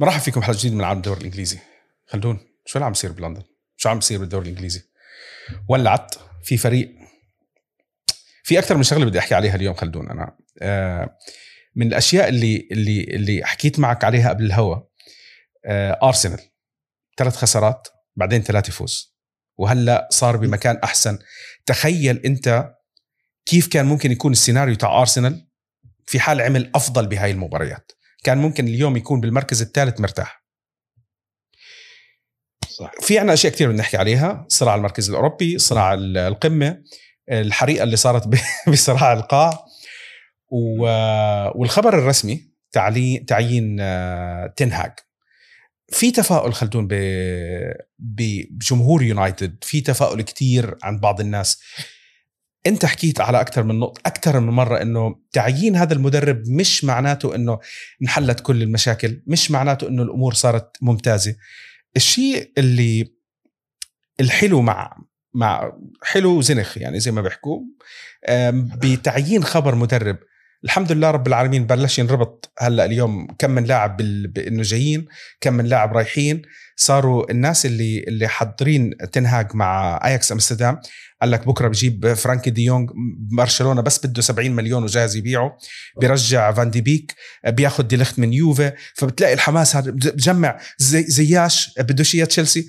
مرحبا فيكم حلقه جديدة من عالم الدوري الإنجليزي. خلدون شو اللي عم يصير بلندن؟ شو عم يصير بالدوري الإنجليزي؟ ولعت في فريق. في أكثر من شغلة بدي أحكي عليها اليوم خلدون أنا. آه، من الأشياء اللي اللي اللي حكيت معك عليها قبل الهوا آه، أرسنال. ثلاث خسارات بعدين ثلاثة فوز وهلأ صار بمكان أحسن. تخيل أنت كيف كان ممكن يكون السيناريو تاع أرسنال في حال عمل أفضل بهاي المباريات. كان ممكن اليوم يكون بالمركز الثالث مرتاح. صح. في عنا أشياء كثير بدنا نحكي عليها. صراع المركز الأوروبي صراع القمة الحريقة اللي صارت بصراع القاع والخبر الرسمي تعيين آه، تنهاج في تفاؤل خلدون بجمهور يونايتد في تفاؤل كتير عند بعض الناس. انت حكيت على أكثر من نقطة أكثر من مرة إنه تعيين هذا المدرب مش معناته إنه انحلت كل المشاكل مش معناته إنه الأمور صارت ممتازة. الشيء اللي الحلو مع مع حلو زنخ يعني زي ما بيحكوا بتعيين خبر مدرب. الحمد لله رب العالمين بلش ينربط هلأ اليوم كم من لاعب بإنه جايين كم من لاعب رايحين. صاروا الناس اللي اللي حاضرين تنهاج مع أياكس أمستردام قال لك بكرة بجيب فرانكي دي يونغ برشلونه بس بده 70 مليون وجاهز يبيعه بيرجع فان دي بيك بياخذ دي ليخت من يوفي فبتلاقي الحماس هذا بجمع زي زياش بده شيء تشيلسي.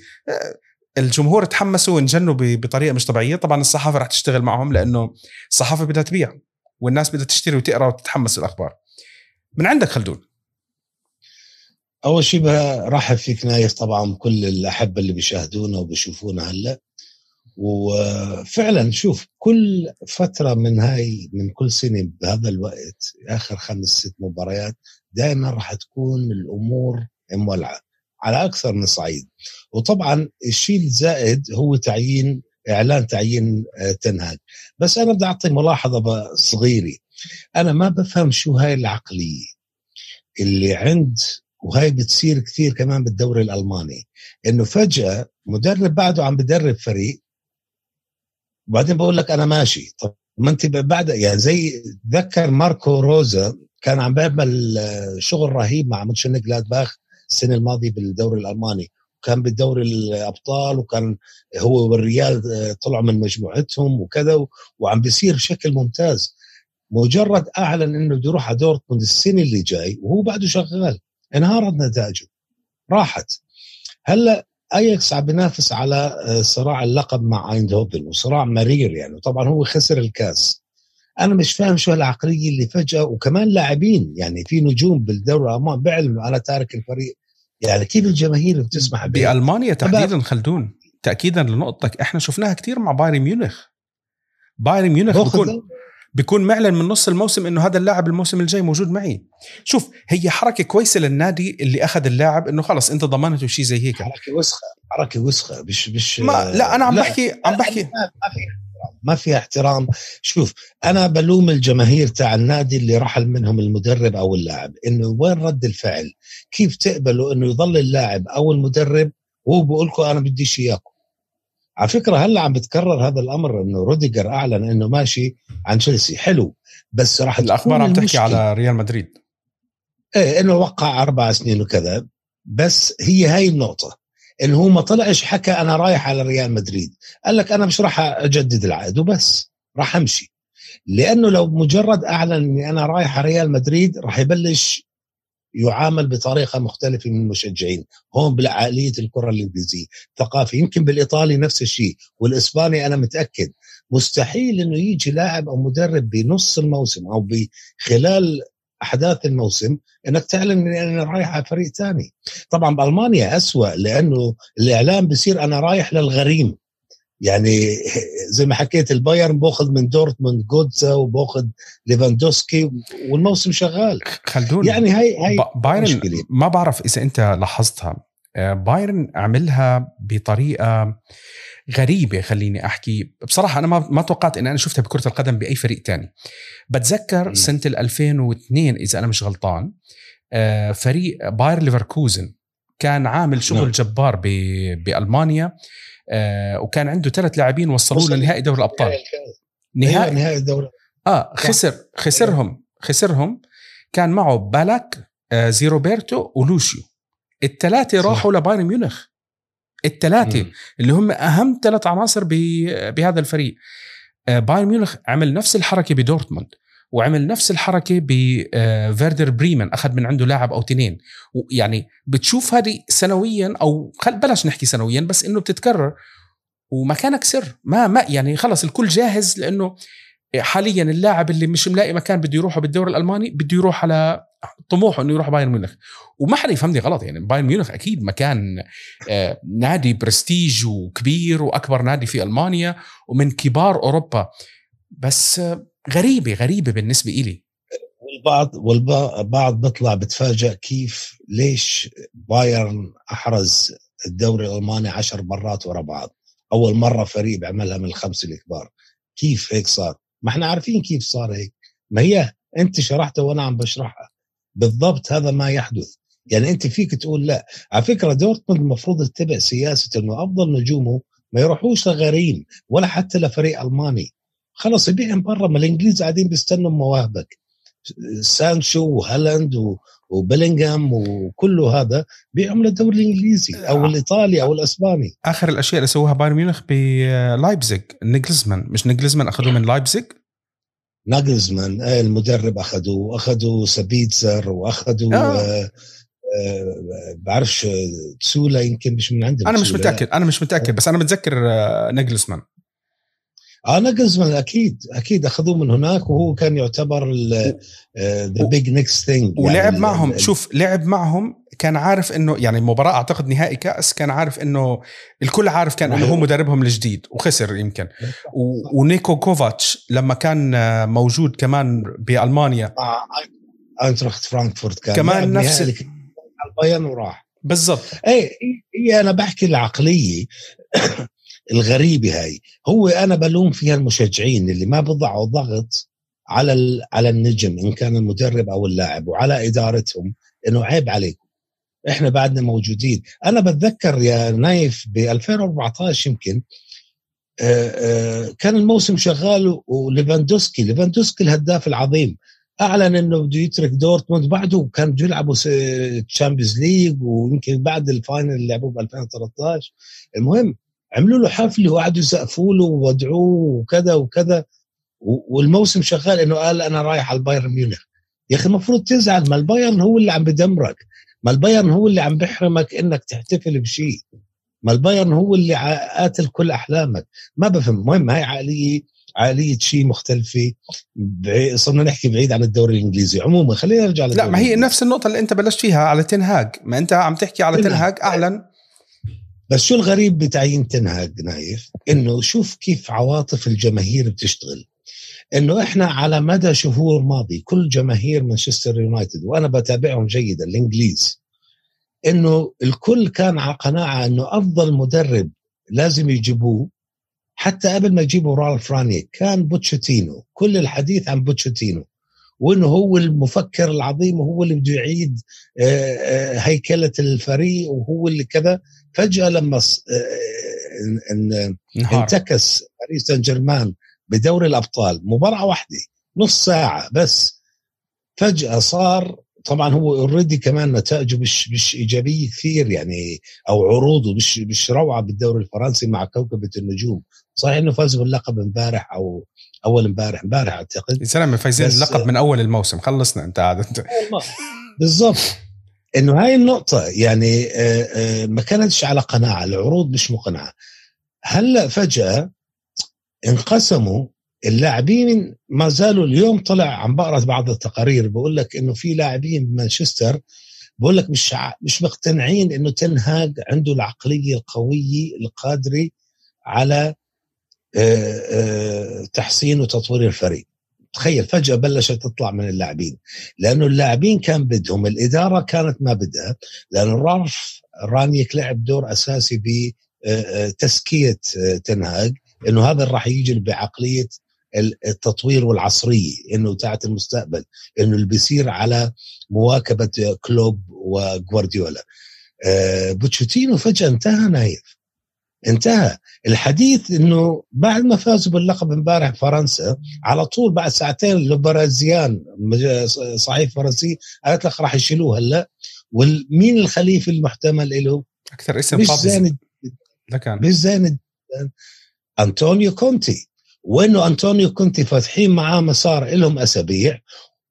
الجمهور تحمسوا وانجنوا بطريقة مش طبيعية. طبعا الصحافة رح تشتغل معهم لأنه الصحافة بدها تبيع والناس بدها تشتري وتقرأ وتتحمس الأخبار. من عندك خلدون؟ أول شيء برحب فيك نايف طبعا كل الأحبة اللي بيشاهدونا وبيشوفونا هلأ. وفعلا شوف كل فترة من هاي من كل سنة بهذا الوقت آخر خمس ست مباريات دائما راح تكون الأمور مولعة على أكثر من صعيد. وطبعا الشيء الزائد هو تعيين إعلان تعيين آه، تنهاج بس أنا بدي أعطي ملاحظة صغيرة. أنا ما بفهم شو هاي العقلية اللي عند وهاي بتصير كثير كمان بالدوري الألماني. إنه فجأة مدرب بعده عم بدرب فريق وبعدين بقول لك أنا ماشي. طب ما أنت بعد يعني زي تذكر ماركو روزا كان عم بيعمل آه، شغل رهيب مع مونشن جلادباخ السنة الماضية بالدوري الألماني. كان بالدوري الأبطال وكان هو والريال آه، طلعوا من مجموعتهم وكذا وعم بيصير بشكل ممتاز. مجرد أعلن إنه بده يروح على دورتموند السنة اللي جاي وهو بعده شغال. انهارت نتائجه. راحت. هلأ اياكس عم بينافس على آه، صراع اللقب مع ايندهوفن وصراع مرير يعني طبعا هو خسر الكاس. أنا مش فاهم شو هالعقلية اللي فجأة وكمان لاعبين يعني في نجوم بالدوري الألماني بيعلنوا أنا تارك الفريق. يعني كيف الجماهير بتسمح بألمانيا تحديدا خلدون تاكيدا لنقطتك إحنا شفناها كثير مع بايرن ميونخ. بايرن ميونخ بيكون بيكون معلن من نص الموسم إنه هذا اللاعب الموسم الجاي موجود معي. شوف هي حركة كويسة للنادي اللي أخذ اللاعب إنه خلص أنت ضمنته شيء زي هيك. حركة وسخة حركة وسخة مش مش ما لا أنا عم بحكي عم بحكي ما فيها احترام شوف أنا بلوم الجماهير تاع النادي اللي رحل منهم المدرب أو اللاعب إنه وين رد الفعل؟ كيف تقبلوا إنه يضل اللاعب أو المدرب وهو بقول لكم أنا بديش إياكم؟ على فكرة هلأ عم بتكرر هذا الأمر إنه روديجر أعلن إنه ماشي عن تشيلسي. حلو. بس راح الأخبار عم تحكي على ريال مدريد. إيه إنه وقع أربع سنين وكذا. بس هي هاي النقطة. انه هو ما طلعش حكى أنا رايح على ريال مدريد. قال لك أنا مش راح أجدد العقد وبس. راح أمشي. لأنه لو مجرد أعلن إني أنا رايح على ريال مدريد راح يبلش يعامل بطريقة مختلفة من المشجعين. هون بعقليه الكرة الانجليزيه ثقافه يمكن بالإيطالي نفس الشيء والإسباني أنا متأكد. مستحيل إنه يجي لاعب أو مدرب بنص الموسم أو بخلال أحداث الموسم إنك تعلن إني رايح على فريق ثاني طبعا بألمانيا أسوأ لأنه الإعلام بصير أنا رايح للغريم. يعني زي ما حكيت البايرن بأخذ من دورتموند جوتزا وبأخذ ليفاندوسكي والموسم شغال خلدون يعني هاي هاي بايرن مشكلة. ما بعرف إذا أنت لاحظتها آه، بايرن عملها بطريقة غريبة خليني أحكي بصراحة أنا ما ما توقعت ان أنا شفتها بكرة القدم بأي فريق تاني بتذكر م. سنة 2002 إذا أنا مش غلطان آه، فريق باير ليفركوزن كان عامل شغل نعم. جبار بألمانيا آه، وكان عنده ثلاث لاعبين وصلوه لنهائي دوري الأبطال. نهائي أيوة نهائي؟ الدوري. آه خسر خسرهم خسرهم. كان معه بالاك آه زي روبرتو ولوشيو. الثلاثة راحوا لبايرن ميونخ. الثلاثة اللي هم أهم ثلاث عناصر بهذا الفريق. آه، بايرن ميونخ عمل نفس الحركة بدورتموند. وعمل نفس الحركة بفيردر بريمن أخذ من عنده لاعب أو اثنين يعني بتشوف هذه سنويا أو بلاش نحكي سنويا بس إنه بتتكرر. ومكانك سر. ما ما يعني خلص الكل جاهز لإنه حاليا اللاعب اللي مش ملاقي مكان بده يروحه بالدوري الألماني بده يروح على طموحه إنه يروح بايرن ميونخ. وما حدا يفهمني غلط يعني بايرن ميونخ أكيد مكان آه، نادي برستيج وكبير وأكبر نادي في ألمانيا ومن كبار أوروبا. بس غريبة غريبة بالنسبة إلي. والبعض والبعض بيطلع بتفاجئ كيف ليش بايرن أحرز الدوري الألماني عشر مرات ورا بعض. أول مرة فريق بيعملها من الخمسه الكبار. كيف هيك صار؟ ما إحنا عارفين كيف صار هيك. ما هي أنت شرحتها وأنا عم بشرحها. بالضبط هذا ما يحدث. يعني أنت فيك تقول لا. على فكرة دورتموند المفروض يتبع سياسة إنه أفضل نجومه ما يروحوش لغريم ولا حتى لفريق ألماني. خلص يبيعهم برا ما الإنجليز قاعدين بيستنوا مواهبك. سانشو وهالاند وبيلينغهام وكله هذا بيعهم للدوري الإنجليزي أو آه. الإيطالي أو الإسباني. آخر الأشياء اللي سووها بايرن ميونخ بلايبزيج نيجلزمان. مش نيجلزمان أخذوه من لايبزيج ناجلزمان آه، المدرب أخذوه. اخذوا سابيتزر واخذوا آه. آه. آه بعرفش تسولا يمكن مش من عندنا أنا مش متأكد. أنا مش متأكد بس أنا متذكر نجلسمان آه نجلزمان أكيد أكيد أخذوه من هناك وهو كان يعتبر the big next thing ولعب معهم شوف لعب معهم كان عارف إنه يعني مباراه أعتقد نهائي كأس كان عارف إنه الكل عارف كان إنه هو مدربهم الجديد وخسر يمكن. ونيكو كوفاتش لما كان موجود كمان بألمانيا. آه اينتراخت فرانكفورت كان. كمان نفس البايرن وراح. بالضبط. اي هي أنا بحكي العقلية. الغريبة هاي. هو أنا بلوم فيها المشجعين اللي ما بضعوا ضغط على على النجم إن كان المدرب أو اللاعب وعلى إدارتهم إنه عيب عليكم. إحنا بعدنا موجودين. أنا بتذكر يا نايف ب 2014 يمكن كان الموسم شغال وليفاندوسكي. ليفاندوسكي الهداف العظيم. أعلن إنه بده يترك دورتموند بعده كان بده يلعبوا Champions League ويمكن بعد ال final اللي لعبوه ب 2013 المهم عملوا له حفله وقعدوا يسقفوا له وودعوه وكذا وكذا. والموسم شغال إنه قال أنا رايح على البايرن ميونخ. يا أخي المفروض تزعل ما البايرن هو اللي عم بدمرك. ما البايرن هو اللي عم بيحرمك إنك تحتفل بشيء. ما البايرن هو اللي قاتل كل أحلامك. ما بفهم المهم هاي عقلية عقلية شيء مختلفة. صرنا نحكي بعيد عن الدوري الإنجليزي. عموما خلينا نرجع لا ما هي نفس النقطة اللي أنت بلشت فيها على تنهاج ما أنت عم تحكي على تنهاج أعلن بس شو الغريب بتعيين تنهاج نايف؟ إنه شوف كيف عواطف الجماهير بتشتغل. إنه إحنا على مدى شهور ماضي كل جماهير مانشستر يونايتد وأنا بتابعهم جيدا الإنجليز إنه الكل كان على قناعة إنه أفضل مدرب لازم يجيبوه. حتى قبل ما يجيبوا رالف رانيك كان بوتشيتينو. كل الحديث عن بوتشيتينو. وإنه هو المفكر العظيم وهو اللي بده يعيد آه، آه، هيكلة الفريق وهو اللي كذا. فجأة لما آه، انتكس باريس سان جيرمان بدوري الأبطال مباراة واحدة نص ساعة بس فجأة صار طبعا هو already كمان نتائجه مش مش إيجابية كثير يعني أو عروضه مش مش روعة بالدوري الفرنسي مع كوكبة النجوم. صحيح إنه فاز باللقب امبارح أو أول امبارح امبارح أعتقد. يا سلام فايزين اللقب من أول الموسم خلصنا أنت عاد أنت. بالضبط. إنه هاي النقطة يعني آه، آه، ما كانتش على قناعة العروض مش مقنعة. هلأ فجأة انقسموا اللاعبين ما زالوا اليوم طلع عم بقرأ بعض التقارير بقول لك إنه في لاعبين بمانشستر بقول لك مش مش مقتنعين إنه تنهاج عنده العقلية القوية القادرة على تحسين وتطوير الفريق. تخيل فجأة بلشت تطلع من اللاعبين. لأنه اللاعبين كان بدهم الإدارة كانت ما بدها لأنه رالف رانيك لعب دور أساسي بتزكية تنهاج إنه هذا راح يجي بعقلية التطوير والعصرية إنه تاعت المستقبل إنه اللي بيصير على مواكبة كلوب وغوارديولا. آه بوتشيتينو فجأة انتهى نايف. انتهى. الحديث إنه بعد ما فازوا باللقب امبارح فرنسا على طول بعد ساعتين لو باريزيان صحيح فرنسي قالت لك راح يشيلوه هلا. ومين الخليفة المحتمل له؟ أكثر اسم مش زين لكان مش زين أنطونيو كونتي. وإنه أنطونيو كونتي فاتحين معاه مسار لهم أسابيع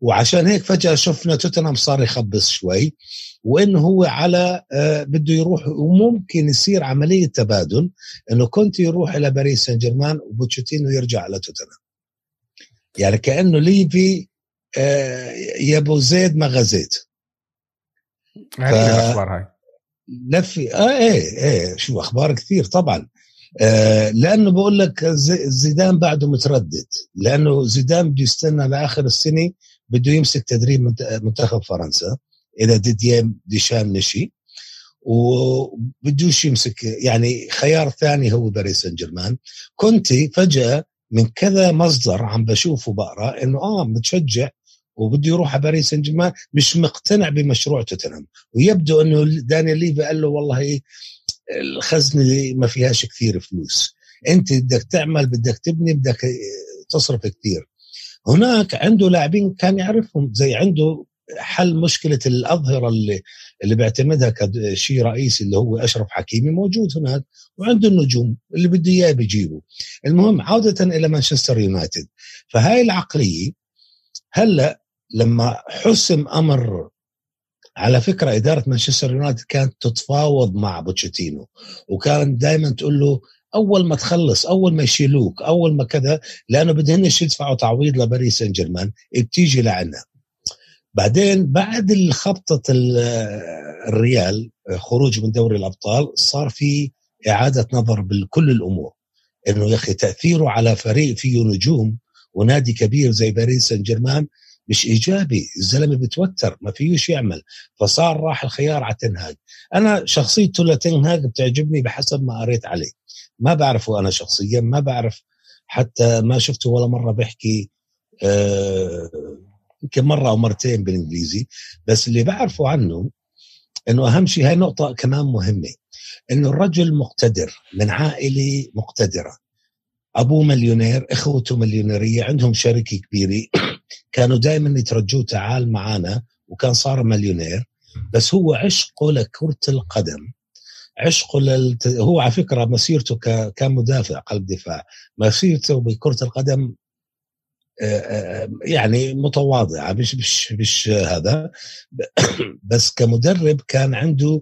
وعشان هيك فجأة شفنا توتنهام صار يخبص شوي. وانه هو على آه بده يروح. وممكن يصير عملية تبادل إنه كونتي يروح إلى باريس سان جيرمان وبوتشيتينو يرجع على توتنهام. يعني كأنه ليفي آه يا ابو زيد ما غزيت. غريبه الأخبار هاي. لفي آه إيه إيه شو أخبار كثير طبعا. آه لأنه بقول لك زيدان بعده متردد. لأنه زيدان بده يستنى لآخر السنة بده يمسك تدريب منتخب فرنسا. إذا ديدييه ديشان مشي وبدوش يمسك يعني خيار ثاني هو باريس سان جيرمان كونتي فجأة من كذا مصدر عم بشوفه بقرأ إنه آه متشجع وبده يروح على باريس سان جيرمان مش مقتنع بمشروع توتنهام. ويبدو إنه دانيال ليفي قال له والله الخزنة ما فيهاش كثير فلوس. أنت بدك تعمل بدك تبني بدك تصرف كثير. هناك عنده لاعبين كان يعرفهم زي عنده حل مشكلة الأظهرة اللي اللي بيعتمدها كشيء رئيسي اللي هو أشرف حكيمي موجود هناك وعنده النجوم اللي بده إياه بيجيبه. المهم عودة إلى مانشستر يونايتد. فهاي العقلية هلأ لما حسم أمر على فكرة إدارة مانشستر يونايتد كانت تتفاوض مع بوتشيتينو وكان دائما تقول له أول ما تخلص أول ما يشيلوك أول ما كذا لأنه بدهنش يدفعوا تعويض لباريس سان جيرمان بتيجي لعنا. بعدين بعد الخبطة الريال خروج من دوري الأبطال صار في إعادة نظر بكل الأمور. إنه يا أخي تأثيره على فريق فيه نجوم ونادي كبير زي باريس سان جيرمان مش إيجابي الزلمة بتوتر ما فيهوش يعمل. فصار راح الخيار على تنهاج أنا شخصيته لتنهاج بتعجبني بحسب ما قريت عليه. ما بعرفه أنا شخصيا ما بعرف حتى ما شفته ولا مرة بيحكي آه، يمكن مرة أو مرتين بالإنجليزي بس اللي بعرفه عنه إنه أهم شيء هاي نقطة كمان مهمة إنه الرجل مقتدر من عائلة مقتدرة. أبوه مليونير إخوته مليونيرية عندهم شركة كبيرة. كانوا دائما يترجوه تعال معنا وكان صار مليونير. بس هو عشقه لكرة القدم. عشقه للت... هو على فكرة مسيرته ك... كمدافع قلب دفاع. مسيرته بكرة القدم يعني متواضعة. مش مش مش هذا. بس كمدرب كان عنده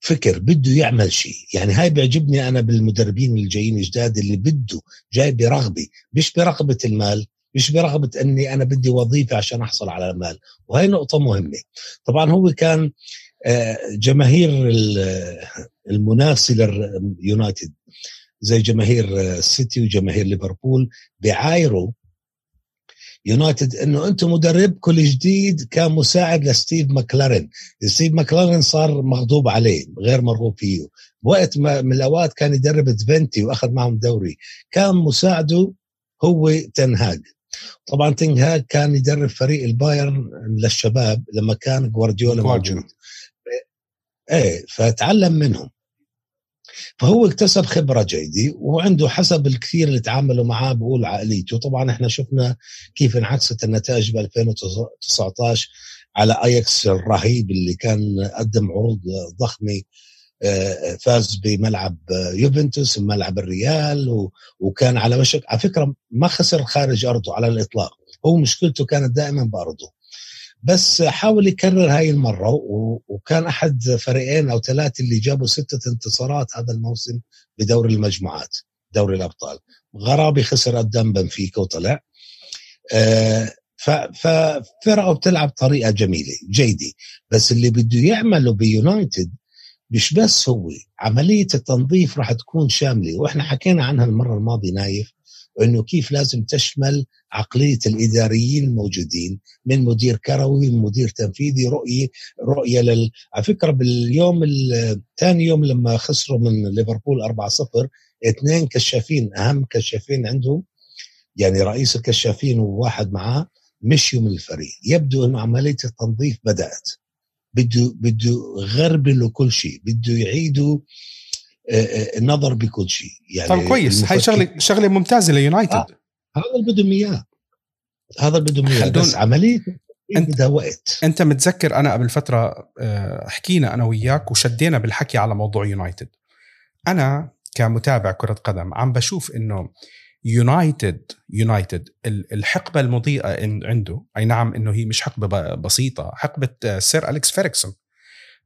فكر بده يعمل شيء. يعني هاي بيعجبني أنا بالمدربين الجايين الجداد اللي بده جاي برغبة مش برغبة المال مش برغبة إني أنا بدي وظيفة عشان أحصل على المال. وهي نقطة مهمة. طبعا هو كان جماهير المنافسة لليونايتد زي جماهير السيتي وجماهير ليفربول بيعايروا يونايتد إنه أنتم مدربكم الجديد كان مساعد لستيف ماكلارين. ستيف ماكلارين صار مغضوب عليه غير مرغوب فيه. وقت ما من الأوقات كان يدرب تفينتي وأخذ معهم دوري. كان مساعده هو تنهاج طبعا تنهاج كان يدرب فريق البايرن للشباب لما كان جوارديولا موجود. إيه فتعلم منهم. فهو اكتسب خبرة جيدة وعنده حسب الكثير اللي تعاملوا معاه بقول عقليته. طبعا إحنا شفنا كيف انعكست النتائج ب 2019 على اياكس الرهيب اللي كان قدم عروض ضخمة فاز بملعب يوفنتوس بملعب الريال وكان على وشك. على فكرة ما خسر خارج أرضه على الإطلاق. هو مشكلته كانت دائما بأرضه. بس حاول يكرر هاي المرة وكان أحد فريقين أو ثلاثة اللي جابوا ستة انتصارات هذا الموسم بدوري المجموعات دوري الأبطال. غرابي خسر قدام بنفيكا وطلع. آه، ففرقة بتلعب طريقة جميلة جيدة. بس اللي بده يعمله بيونايتد مش بس هو عملية التنظيف راح تكون شاملة. وإحنا حكينا عنها المرة الماضية نايف. إنه كيف لازم تشمل عقلية الإداريين الموجودين من مدير كروي مدير تنفيذي رؤيه رؤية لل على فكرة باليوم الثاني يوم لما خسروا من ليفربول 4-0 اثنين كشافين أهم كشافين عندهم يعني رئيس الكشافين وواحد معاه مشيوا من الفريق. يبدو إنه عملية التنظيف بدأت. بده بده غربلوا كل شيء. بده يعيدوا النظر بكل شيء. يعني طب كويس. هاي شغله شغلة ممتازة ليونايتد. آه. هذا اللي بدهم إياه. هذا اللي بدهم إياه. بس عملية انت وقت. أنت متذكر أنا قبل فترة حكينا أنا وياك وشدينا بالحكي على موضوع يونايتد. أنا كمتابع كرة قدم عم بشوف إنه يونايتد يونايتد الحقبة المضيئة عنده أي نعم إنه هي مش حقبة بسيطة حقبة سير أليكس فيرغسون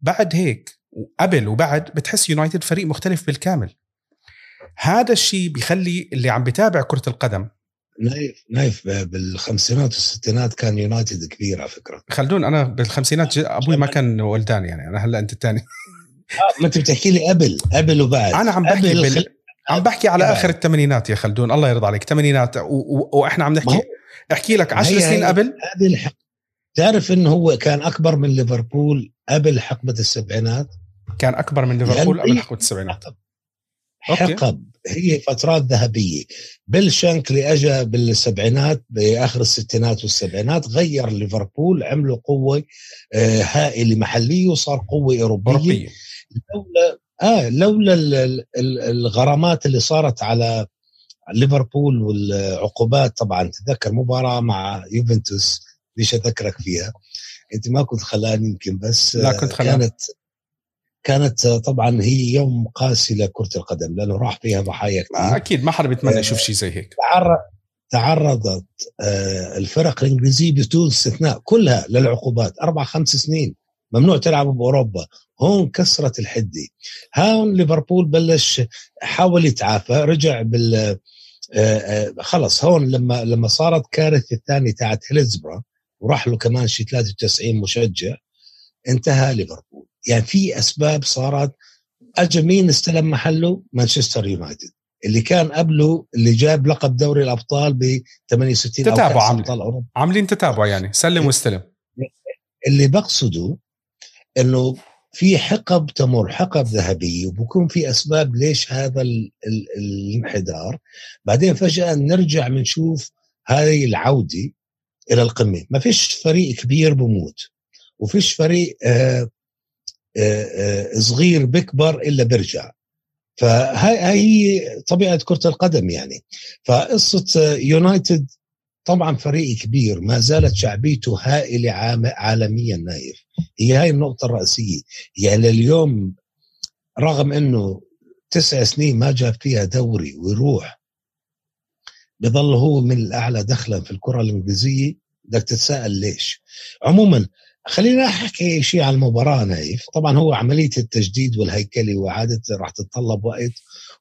بعد هيك وقبل وبعد بتحس يونايتد فريق مختلف بالكامل. هذا الشيء بيخلي اللي عم بتابع كرة القدم. نايف نايف بالخمسينات والستينات كان يونايتد كبير على فكرة. خلدون أنا بالخمسينات أبوي ما كان ولدان يعني أنا هلأ أنت الثاني. آه ما أنت بتحكي لي قبل قبل وبعد. أنا عم بحكي بال... خل... عم بحكي على آخر الثمانينات يا خلدون الله يرضى عليك. الثمانينات و... و... وإحنا عم نحكي أحكي لك 10 سنين قبل. هذه الحق... تعرف إنه هو كان أكبر من ليفربول قبل حقبة السبعينات؟ كان أكبر من ليفربول قبل حقبة السبعينات. حقب. هي فترات ذهبية. بيل شانكلي اجى بالسبعينات بآخر الستينات والسبعينات غير ليفربول عملوا قوة هائلة محلية وصار قوة أوروبية, أوروبية. لولا آه لولا الغرامات اللي صارت على ليفربول والعقوبات طبعا تذكر مباراة مع يوفنتوس ليش اذكرك فيها. انت ما كنت خلاني يمكن بس لا كنت خلاني. كانت كانت طبعا هي يوم قاسي لكرة القدم لأنه راح فيها ضحايا كثير. أكيد ما حدا بيتمنى يشوف شيء زي هيك. تعرض تعرضت الفرق الإنجليزية بدون استثناء كلها للعقوبات أربع خمس سنين ممنوع تلعب بأوروبا هون كسرت الحدة. هون ليفربول بلش حاول يتعافى رجع بال خلص هون لما لما صارت كارثة الثانية تاعت هيلزبرا وراح له كمان شي 93 مشجع انتهى ليفربول. يعني في أسباب صارت اجى مين استلم محله؟ مانشستر يونايتد. اللي كان قبله اللي جاب لقب دوري الأبطال ب 68 تتابع عاملين. عاملين تتابع يعني سلم واستلم. اللي بقصده إنه في حقب تمر حقب ذهبيه وبكون في أسباب ليش هذا الانحدار بعدين فجأة نرجع بنشوف هذه العودة إلى القمة. ما فيش فريق كبير بموت وفيش فريق آآ آآ صغير بكبر إلا بيرجع. فهي هي طبيعة كرة القدم يعني. فقصة يونايتد طبعا فريق كبير ما زالت شعبيته هائلة عالميا نايف. هي هاي النقطة الرئيسية. يعني لليوم رغم إنه تسع سنين ما جاب فيها دوري ويروح بظل هو من الأعلى دخلا في الكرة الإنجليزية. بدك تتساءل ليش. عموما خلينا احكي شيء عن المباراة نايف. طبعا هو عملية التجديد والهيكلة وعاده راح تتطلب وقت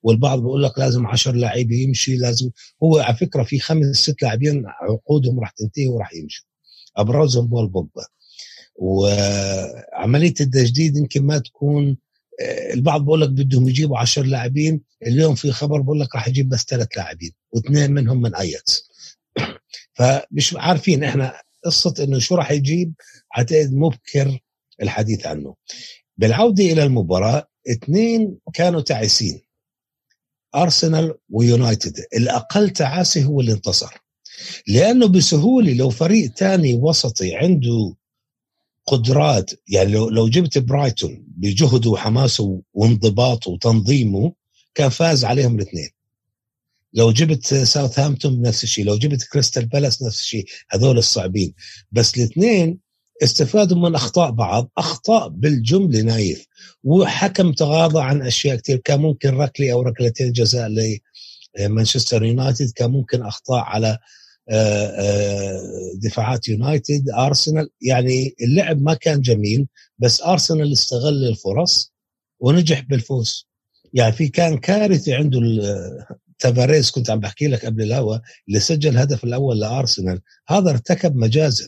والبعض بيقول لك لازم 10 لاعبين يمشي لازم. هو على فكرة في خمس ست لاعبين عقودهم راح تنتهي وراح يمشوا أبرزهم بول بوجبا وعملية التجديد يمكن ما تكون البعض بقول لك بدهم يجيبوا 10 لاعبين اليوم في خبر بقول لك راح يجيب بس ثلاث لاعبين واثنين منهم من اياكس فمش عارفين إحنا قصة إنه شو راح يجيب اعتقد مبكر الحديث عنه. بالعودة إلى المباراة اثنين كانوا تعيسين ارسنال ويونايتد الأقل تعاسة هو اللي انتصر. لأنه بسهولة لو فريق ثاني وسطي عنده قدرات يعني لو لو جبت برايتون بجهده وحماسه وانضباطه وتنظيمه كان فاز عليهم الاثنين. لو جبت ساوثهامبتون نفس الشيء لو جبت كريستال بالاس نفس الشيء هذول الصعبين. بس الاثنين استفادوا من أخطاء بعض أخطاء بالجملة نايف. وحكم تغاضى عن أشياء كثير. كان ممكن ركله أو ركلتين جزاء لمانشستر يونايتد كان ممكن أخطاء على دفاعات يونايتد أرسنال. يعني اللعب ما كان جميل بس أرسنال استغل الفرص ونجح بالفوز. يعني في كان كارثه عنده تافاريز كنت عم بحكي لك قبل الهوا اللي سجل الهدف الأول لأرسنال. هذا ارتكب مجازر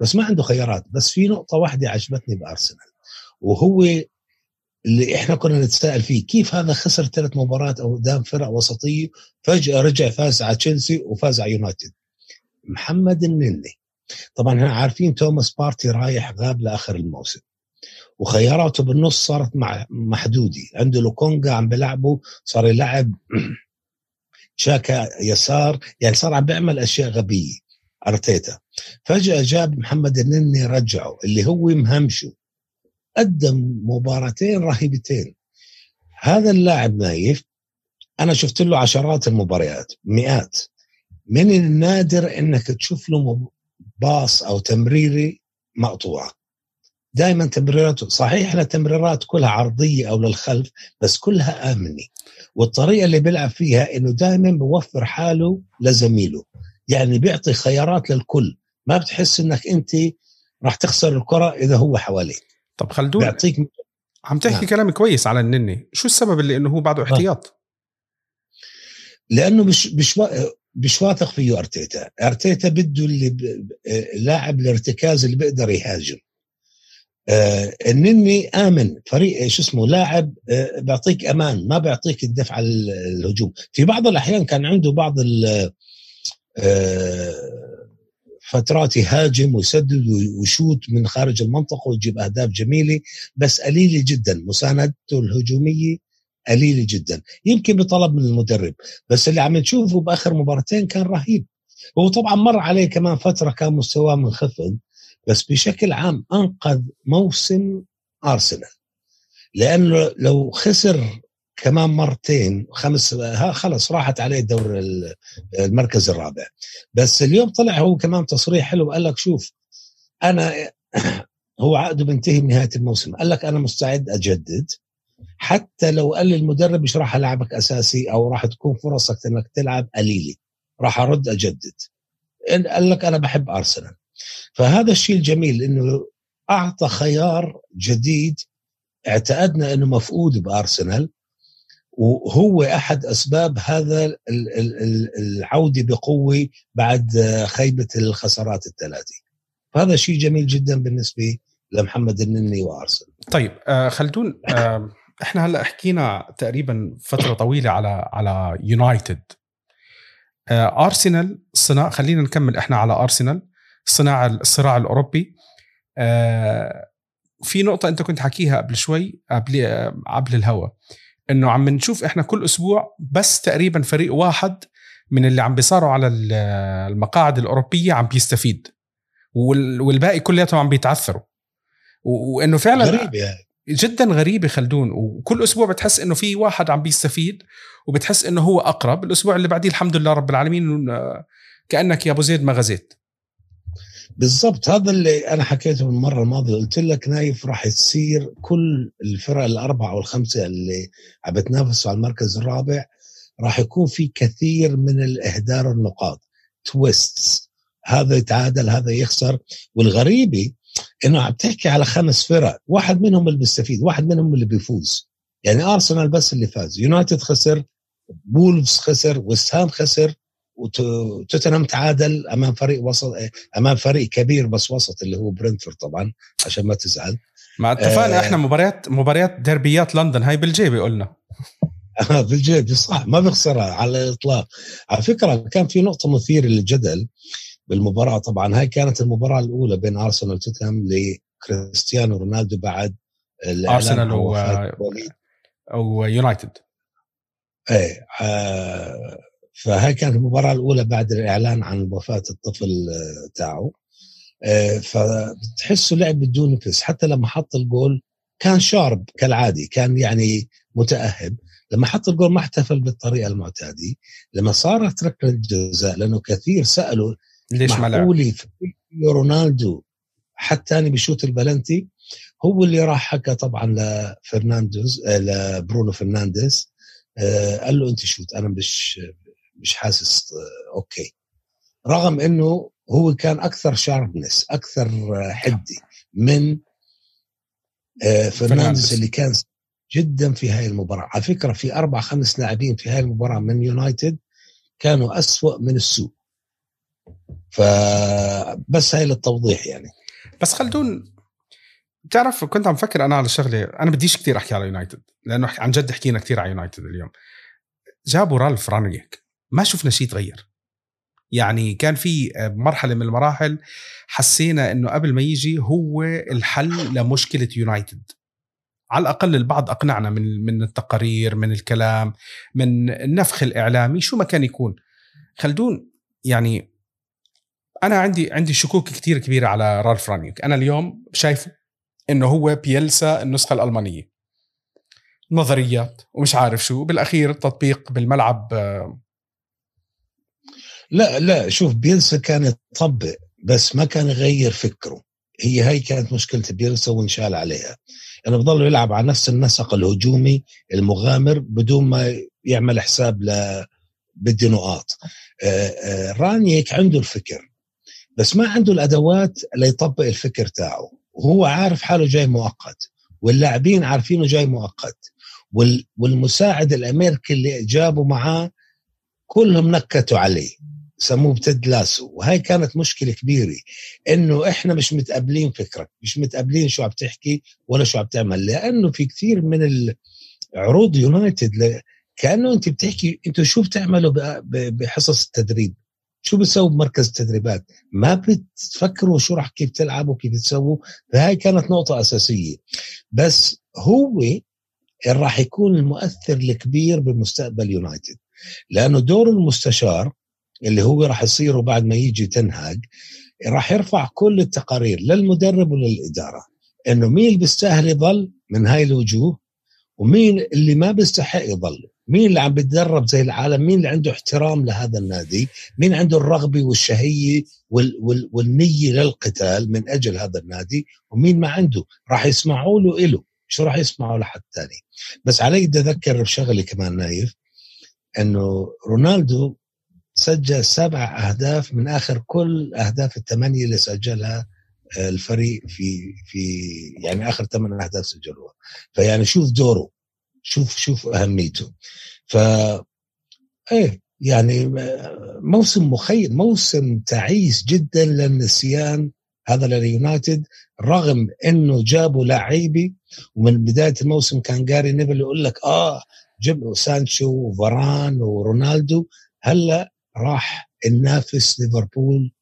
بس ما عنده خيارات. بس في نقطة واحدة عجبتني بأرسنال وهو اللي إحنا كنا نتساءل فيه كيف هذا خسر ثلاث مباريات قدام فرق وسطيه فجأة رجع فاز على تشيلسي وفاز على يونايتد. محمد النني. طبعا إحنا عارفين توماس بارتي رايح غاب لآخر الموسم. وخياراته بالنص صارت محدودة. عنده لوكونجا عم بلعبه صار يلعب شاكا يسار يعني صار عم بيعمل أشياء غبية. أرتيتا. فجأة جاب محمد النني رجعه اللي هو مهمشه. قدم مباراتين رهيبتين. هذا اللاعب نايف أنا شفت له عشرات المباريات مئات. من النادر إنك تشوف له باص أو تمريري مقطوعة. دائما تمريراته صحيح التمريرات كلها عرضية أو للخلف بس كلها آمنة. والطريقة اللي بيلعب فيها إنه دائما بوفر حاله لزميله. يعني بيعطي خيارات للكل. ما بتحس إنك أنت راح تخسر الكرة إذا هو حواليك. طب خلدون بيعطيك عم تحكي نعم. كلام كويس على النني. شو السبب اللي إنه هو بعده آه. احتياط؟ لأنه مش مش مش واثق فيه أرتيتا. أرتيتا بده اللي ب... لاعب الارتكاز اللي بيقدر يهاجم. آه النني آمن. فريق شو اسمه لاعب آه بيعطيك أمان. ما بيعطيك الدفع الهجوم. في بعض الأحيان كان عنده بعض آه فترات يهاجم ويسدد ويشوت من خارج المنطقة ويجيب أهداف جميلة بس قليلة جدا. مساندته الهجومية قليلة جدا. يمكن بطلب من المدرب بس اللي عم نشوفه بآخر مباراتين كان رهيب. هو طبعا مر عليه كمان فترة كان مستواه منخفض بس بشكل عام أنقذ موسم أرسنال. لأنه لو خسر كمان مرتين خمس ها خلص راحت عليه دور المركز الرابع. بس اليوم طلع هو كمان تصريح حلو قال لك شوف أنا هو عقده بينتهي بنهاية الموسم. قال لك أنا مستعد أجدد حتى لو قال لي المدرب مش راح ألعبك أساسي أو راح تكون فرصك إنك تلعب قليلة راح أرد أجدد. قال لك أنا بحب أرسنال. فهذا الشيء الجميل إنه أعطى خيار جديد اعتقدنا إنه مفقود بأرسنال. وهو أحد أسباب هذا العوده بقوة بعد خيبة الخسارات الثلاثة. فهذا شيء جميل جدا بالنسبة لمحمد النني وارسنال طيب آه خلدون آه إحنا هلأ حكينا تقريبا فترة طويلة على على يونايتد آه ارسنال صناع خلينا نكمل إحنا على ارسنال صناع الصراع الأوروبي. آه في نقطة أنت كنت حكيها قبل شوي قبل آه، قبل الهوا. إنه عم نشوف إحنا كل أسبوع بس تقريبا فريق واحد من اللي عم بيصاروا على المقاعد الأوروبية عم بيستفيد والباقي كلياتهم عم بيتعثروا. وإنه فعلا غريبة يعني. جدا غريبة خلدون. وكل أسبوع بتحس إنه في واحد عم بيستفيد وبتحس إنه هو أقرب. الأسبوع اللي بعديه الحمد لله رب العالمين كأنك يا أبو زيد ما غزيت. بالضبط. هذا اللي أنا حكيته المره الماضية. قلت لك نايف راح تصير كل الفرق الأربعة والخمسه اللي عم بتنافسوا على المركز الرابع راح يكون في كثير من الإهدار النقاط تويست هذا يتعادل هذا يخسر. والغريبة إنه عم تحكي على خمس فرق. واحد منهم اللي بيستفيد واحد منهم اللي بيفوز. يعني ارسنال بس اللي فاز. يونايتد خسر وولفز خسر ويست خسر. وتوتنهام تعادل أمام فريق وسط أمام فريق كبير بس وسط اللي هو برنتفورد طبعا عشان ما تزعل. ما اتفقنا آه. إحنا مباريات مباريات ديربيات لندن هاي بالجيب قلنا. آه بالجيب صح ما بخسرها على الإطلاق. على فكرة كان في نقطة مثيرة للجدل بالمباراة. طبعا هاي كانت المباراة الأولى بين أرسنال وتوتنهام لكريستيانو رونالدو بعد أرسنال و... ويونايتد إيه آه فهاي كانت المباراة الأولى بعد الإعلان عن وفاة الطفل آه، تاعه. آه، فبتحسه لعب بدون نفس حتى لما حط الجول كان شارب كالعادي كان يعني متأهب. لما حط الجول ما احتفل بالطريقة المعتادة. لما صارت ركله الجزاء لأنه كثير سألوا ليش ما لعب؟ رونالدو حتى أنا بشوت البلنتي؟ هو اللي راح حكى طبعا لفرناندوز آه، لبرونو فرنانديز قال له أنت شوت أنا مش مش حاسس آه، أوكي. رغم إنه هو كان أكثر sharpness أكثر حدة من آه، فرنانديز اللي كان جدا في هاي المباراة. على فكرة في أربع خمس لاعبين في هاي المباراة من يونايتد كانوا أسوأ من السوء. فبس هاي للتوضيح يعني. بس خلدون بتعرف كنت عم فكر أنا على شغلة أنا بديش كثير أحكي على يونايتد لأنه عن جد حكينا كثير على يونايتد اليوم. جابوا رالف رانيك. ما شفنا شيء تغير يعني كان في مرحلة من المراحل حسينا إنه قبل ما يجي هو الحل لمشكلة يونايتد. على الأقل البعض أقنعنا من من التقارير من الكلام من النفخ الإعلامي شو ما كان يكون. خلدون يعني أنا عندي عندي شكوك كثير كبيرة على رالف رانيك أنا اليوم شايفه إنه هو بيلسا النسخة الألمانية. نظريات ومش عارف شو بالأخير التطبيق بالملعب لا لا شوف بيلسا كان يطبق بس ما كان يغير فكره. هي هاي كانت مشكلة بيرسا وانشال عليها. انه بضل يلعب على نفس النسق الهجومي المغامر بدون ما يعمل حساب ل بدي نقاط. آه، آه، رانيك عنده الفكر بس ما عنده الأدوات ليطبق الفكر تاعه. وهو عارف حاله جاي مؤقت واللاعبين عارفينه جاي مؤقت والمساعد الأمريكي اللي جابوا معاه كلهم نكتوا عليه. سموه بتد لاسو. وهي كانت مشكلة كبيرة إنه إحنا مش متقبلين فكرك مش متقبلين شو عم تحكي ولا شو عم تعمل. لأنه في كثير من عروض يونايتد كأنه أنت بتحكي أنتوا شو بتعملوا بحصص التدريب؟ شو بتسووا بمركز التدريبات؟ ما بتفكروا شو راح كيف تلعبوا كيف تسووا؟ فهي كانت نقطة أساسية. بس هو راح يكون المؤثر الكبير بمستقبل يونايتد. لأنه دور المستشار اللي هو راح يصيره بعد ما يجي تنهاج راح يرفع كل التقارير للمدرب وللإدارة. إنه مين اللي بيستاهل يضل من هاي الوجوه ومين اللي ما بيستحق يضل مين اللي عم بتدرب زي العالم؟ مين اللي عنده احترام لهذا النادي؟ مين عنده الرغبة والشهية وال وال والنية للقتال من أجل هذا النادي؟ ومين ما عنده؟ راح يسمعوا له إله. مش راح يسمعوا لحد ثاني بس علي بدي أذكر بشغلة كمان نايف أنه رونالدو سجل سبع أهداف من آخر كل أهداف الثمانية اللي سجلها آه، الفريق في في يعني آخر ثمان أهداف سجلوها. فيعني شوف دوره شوف شوف أهميته. ف إيه يعني موسم مخيب موسم تعيس جدا للنسيان هذا لليونايتد رغم إنه جابوا لعيبه ومن بداية الموسم كان جاري نيفل يقول لك آه جبنا سانشو وفاران ورونالدو هلأ راح ننافس ليفربول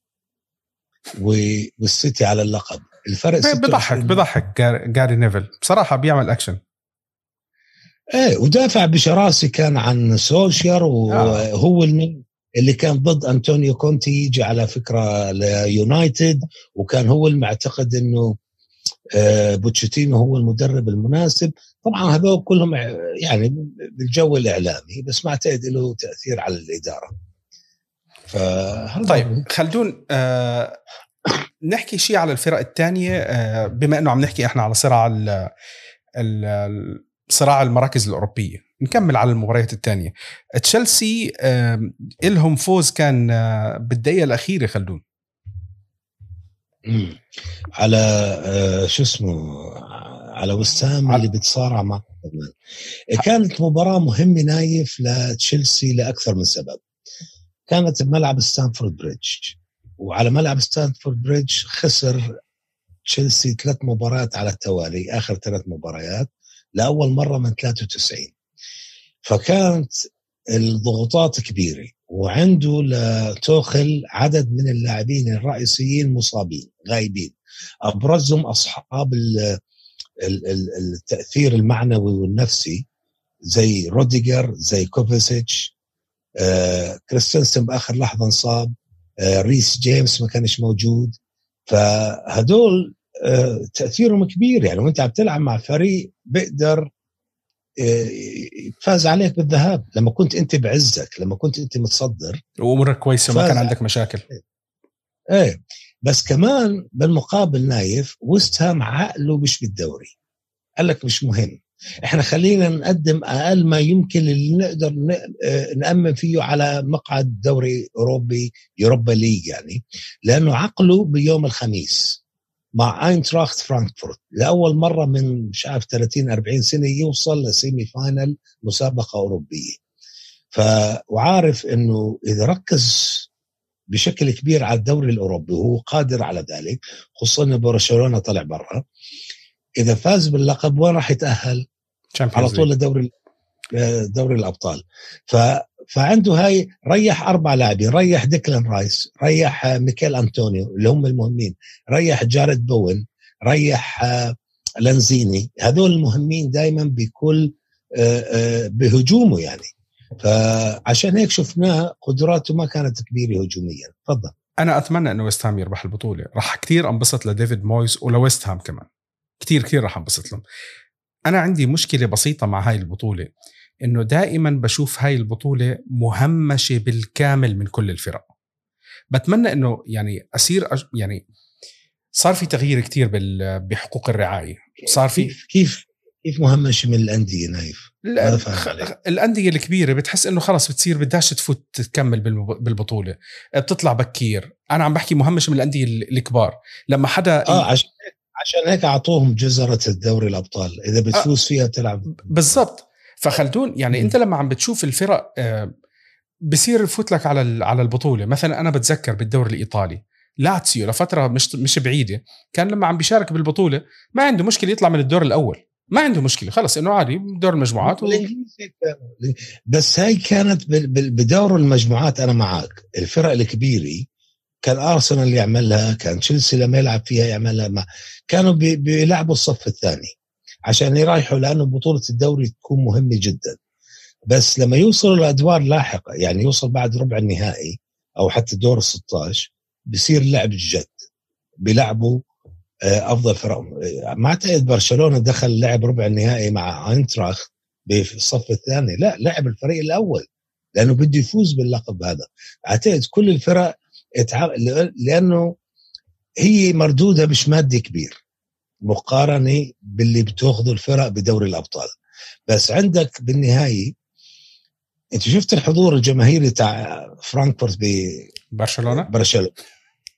والسيتي على اللقب. الفرق بضحك بضحك جاري نيفل. بصراحة بيعمل اكشن إيه ودافع بشراسه كان عن سولشير وهو آه. اللي كان ضد أنطونيو كونتي يجي على فكرة ليونايتد وكان هو المعتقد إنه آه، بوتشيتينو هو المدرب المناسب. طبعا هذول كلهم يعني بالجو الإعلامي بس ما اعتقد له تأثير على الإدارة. طيب خلدون آه نحكي شيء على الفرق الثانية آه بما إنه عم نحكي إحنا على صراع ال ال صراع المراكز الأوروبية. نكمل على المباريات الثانية تشيلسي آه لهم فوز كان آه بالدقيقة الأخيرة خلدون. على آه شو اسمه على وست هام اللي بتصارع مع كانت مباراة مهمة نايف لتشيلسي لأكثر من سبب. كانت بملعب ستانفورد بريدج وعلى ملعب ستانفورد بريدج خسر تشيلسي ثلاث مباريات على التوالي آخر ثلاث مباريات لأول مرة من 93 فكانت الضغوطات كبيرة وعنده لتوخل عدد من اللاعبين الرئيسيين مصابين غايبين. أبرزهم أصحاب التأثير المعنوي والنفسي زي روديجر زي كوفاسيتش كريستنسن بآخر لحظة انصاب. آه ريس جيمس ما كانش موجود. فهدول آه تأثيرهم كبير. يعني وانت عم تلعب مع فريق بيقدر آه، فاز عليك بالذهاب. لما كنت انت بعزك لما كنت انت متصدر وأمورك كويسة ما كان عندك مشاكل. إيه. بس كمان بالمقابل نايف وست هام عقله مش بالدوري. قال لك مش مهم. إحنا خلينا نقدم أقل ما يمكن اللي نقدر آه، نأمن فيه على مقعد دوري أوروبي Europa League يعني لأنه عقله بيوم الخميس مع أينتراخت فرانكفورت لأول مرة من مش عارف 30 40 سنة يوصل ل semi final مسابقة أوروبية ف وعارف إنه إذا ركز بشكل كبير على الدوري الأوروبي وهو قادر على ذلك خصوصا برشلونة طلع برا إذا فاز باللقب وين راح يتأهل؟ على طول لدوري دوري الأبطال. ف فعنده هاي ريح أربع لاعبين. ريح ديكلان رايس ريح ميكيل انطونيو اللي هم المهمين. ريح جارد بوين ريح لانزيني. هذول المهمين دائما بكل آه، آه، بهجومه يعني. فعشان هيك شفناه قدراته ما كانت كبيرة هجوميا. تفضل. أنا أتمنى إنه ويست هام يربح البطولة. راح كثير أنبسط لديفيد مويز ولويست هام كمان. كثير كثير راح أنبسط لهم. أنا عندي مشكلة بسيطة مع هاي البطولة إنه دائما بشوف هاي البطولة مهمشة بالكامل من كل الفرق. بتمنى إنه يعني اصير يعني صار في تغيير كتير بحقوق الرعاية. صار في كيف كيف كيف مهمش من الأندية نايف؟ الأندية الكبيرة بتحس إنه خلص بتصير بدهاش تفوت تكمل بالبطولة. بتطلع بكير. أنا عم بحكي مهمش من الأندية الكبار. لما حدا آه عشان عشان هيك أعطوهم جزرة الدوري الأبطال إذا بتفوز آه فيها تلعب. بالضبط. فخلدون يعني. أنت لما عم بتشوف الفرق آه بصير يفوت لك على على البطولة. مثلا أنا بتذكر بالدوري الإيطالي لاتسيو لفترة مش مش بعيدة كان لما عم بيشارك بالبطولة ما عنده مشكلة يطلع من الدور الأول. ما عنده مشكلة خلص إنه عادي دور المجموعات و... بس هاي كانت بدور المجموعات أنا معك. الفرق الكبيرة كان أرسنال يعملها كان تشيلسي لما يلعب فيها يعملها ما كانوا بيلعبوا الصف الثاني عشان يريحوا لأنه بطولة الدوري تكون مهمة جدا. بس لما يوصلوا لادوار لاحقة يعني يوصل بعد ربع النهائي أو حتى دور ال 16 بصير لعب جد. بيلعبوا آه، أفضل فرق. ما أعتقد برشلونة دخل لعب ربع النهائي مع اينتراخ بالصف الثاني. لا لعب الفريق الأول لأنه بده يفوز باللقب هذا. أعتقد كل الفرق لأنه هي مردودها مش مادي كبير مقارنة باللي بتاخذه الفرق بدوري الأبطال. بس عندك بالنهاية أنت شفت الحضور الجماهيري تاع فرانكفورت ببرشلونه برشلونة؟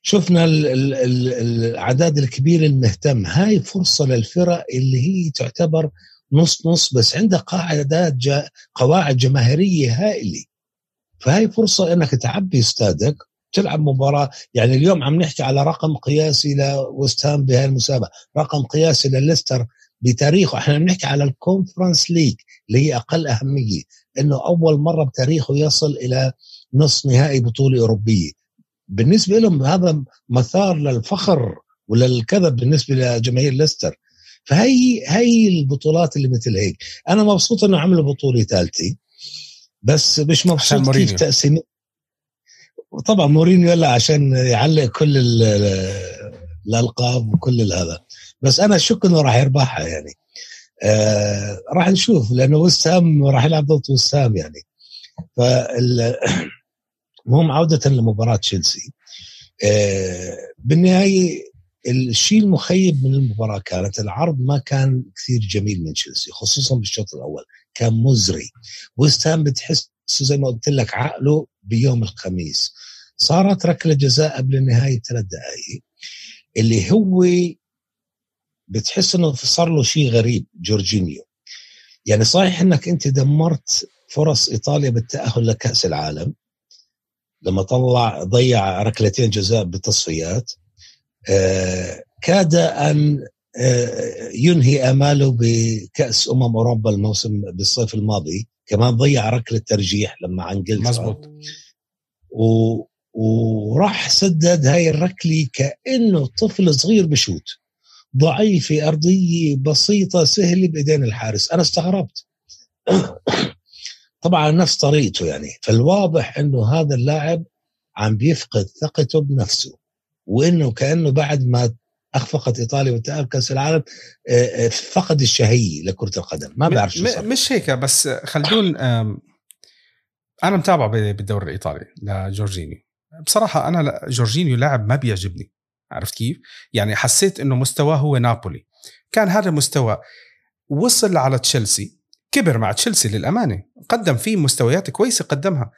شفنا الأعداد الكبيرة المهتم هاي فرصة للفرق اللي هي تعتبر نص نص بس عندها قاعدات جا قواعد جماهيرية هائلة. فهي فرصة إنك تعبي استادك تلعب مباراة. يعني اليوم عم نحكي على رقم قياسي لوستهام بهاي المسابقة. رقم قياسي لليستر بتاريخه. إحنا بنحكي على ال Conference League اللي هي أقل أهمية. إنه أول مرة بتاريخه يصل إلى نصف نهائي بطولة أوروبية. بالنسبة لهم هذا مثار للفخر وللكذب بالنسبة لجماهير ليستر. فهي هي البطولات اللي مثل هيك. أنا مبسوط إنه عملوا بطولة ثالثة. بس مش مبسوط كيف تقسيم طبعا مورينيو لا عشان يعلق كل الألقاب وكل هذا. بس أنا شك إنه راح يربحها يعني. آه راح نشوف لأنه وسام راح يلعب ضد وسام يعني. المهم عودة لمباراة تشيلسي. آه بالنهاية الشيء المخيب من المباراة كانت العرض ما كان كثير جميل من تشيلسي خصوصا بالشوط الأول. كان مزري. وستهام بتحس زي ما قلت لك عقله بيوم الخميس. صارت ركلة جزاء قبل النهاية ثلاث دقائق اللي هو بتحس إنه صار له شيء غريب جورجينيو. يعني صحيح إنك أنت دمرت فرص إيطاليا بالتأهل لكأس العالم لما طلع ضيع ركلتين جزاء بالتصفيات. آه كاد أن آه ينهي آماله بكأس أمم أوروبا الموسم بالصيف الماضي. كمان ضيع ركلة ترجيح لما عن مزبوط. و وراح سدد هاي الركلة كأنه طفل صغير بشوت. ضعيفة أرضية بسيطة سهلة بإيدين الحارس. أنا استغربت. طبعا نفس طريقته يعني. فالواضح إنه هذا اللاعب عم بيفقد ثقته بنفسه. وإنه كأنه بعد ما اخفقت إيطاليا وتاهل كأس العالم آه، آه، فقد الشهية لكرة القدم. ما بعرف شو صار. مش هيك بس خلدون أنا متابع بالدوري الإيطالي لجورجينيو. بصراحة أنا جورجينيو لاعب ما بيعجبني عرفت كيف؟ يعني حسيت إنه مستواه هو نابولي. كان هذا المستوى وصل على تشيلسي كبر مع تشيلسي للأمانة. قدم فيه مستويات كويسة قدمها.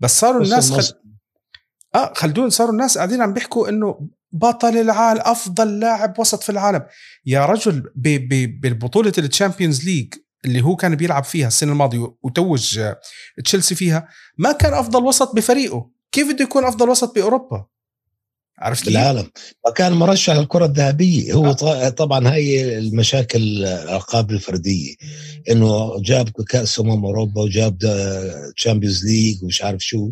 بس صاروا الناس خل... آه خلدون صاروا الناس قاعدين عم بيحكوا إنه بطل العالم أفضل لاعب وسط في العالم. يا رجل ب... ب... بالبطولة ال Champions League اللي هو كان بيلعب فيها السنة الماضية وتوج تشيلسي فيها ما كان أفضل وسط بفريقه. كيف بده يكون أفضل وسط بأوروبا؟ عرفت بالعالم. وكان مرشح للكره الذهبية. هو آه. طبعا هاي المشاكل الألقاب الفردية. إنه جاب كأس أمم أوروبا وجاب Champions League ومش عارف شو.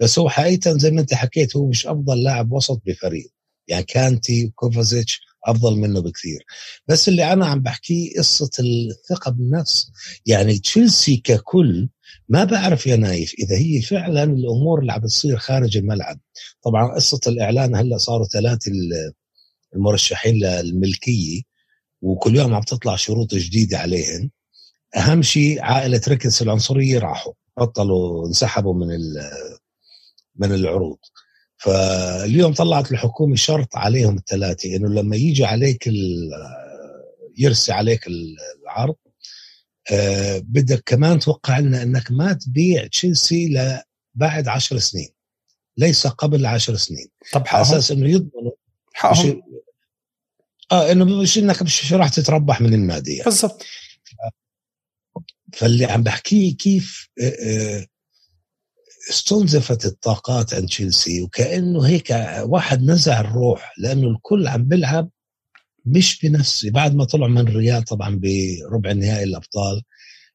بس هو حقيقة زي ما أنت حكيت هو مش أفضل لاعب وسط بفريق يعني كانتي كوفازيتش أفضل منه بكثير. بس اللي أنا عم بحكيه قصة الثقة بالنفس. يعني تشيلسي ككل ما بعرف يا نايف إذا هي فعلا الأمور اللي عم بتصير خارج الملعب. طبعا قصة الإعلان هلأ صاروا ثلاثة المرشحين للملكية وكل يوم عم تطلع شروط جديدة عليهم أهم شيء عائلة ريكنس العنصرية راحوا بطلوا انسحبوا من من العروض. فاليوم طلعت الحكومة شرط عليهم الثلاثة إنه لما يجي عليك يرسي عليك العرض آه بدك كمان توقع لنا إنك ما تبيع تشيلسي بعد عشر سنين ليس قبل عشر سنين. طب على أساس إنه يضمنوا حقهم؟ آه إنه مش إنك مش راح تتربح من النادي يعني. بالضبط. فاللي عم بحكيه كيف آه، آه، استنزفت الطاقات عند تشيلسي وكأنه هيك واحد نزع الروح لأنه الكل عم بيلعب مش بنفسه. بعد ما طلعوا من الريال طبعا بربع نهائي الأبطال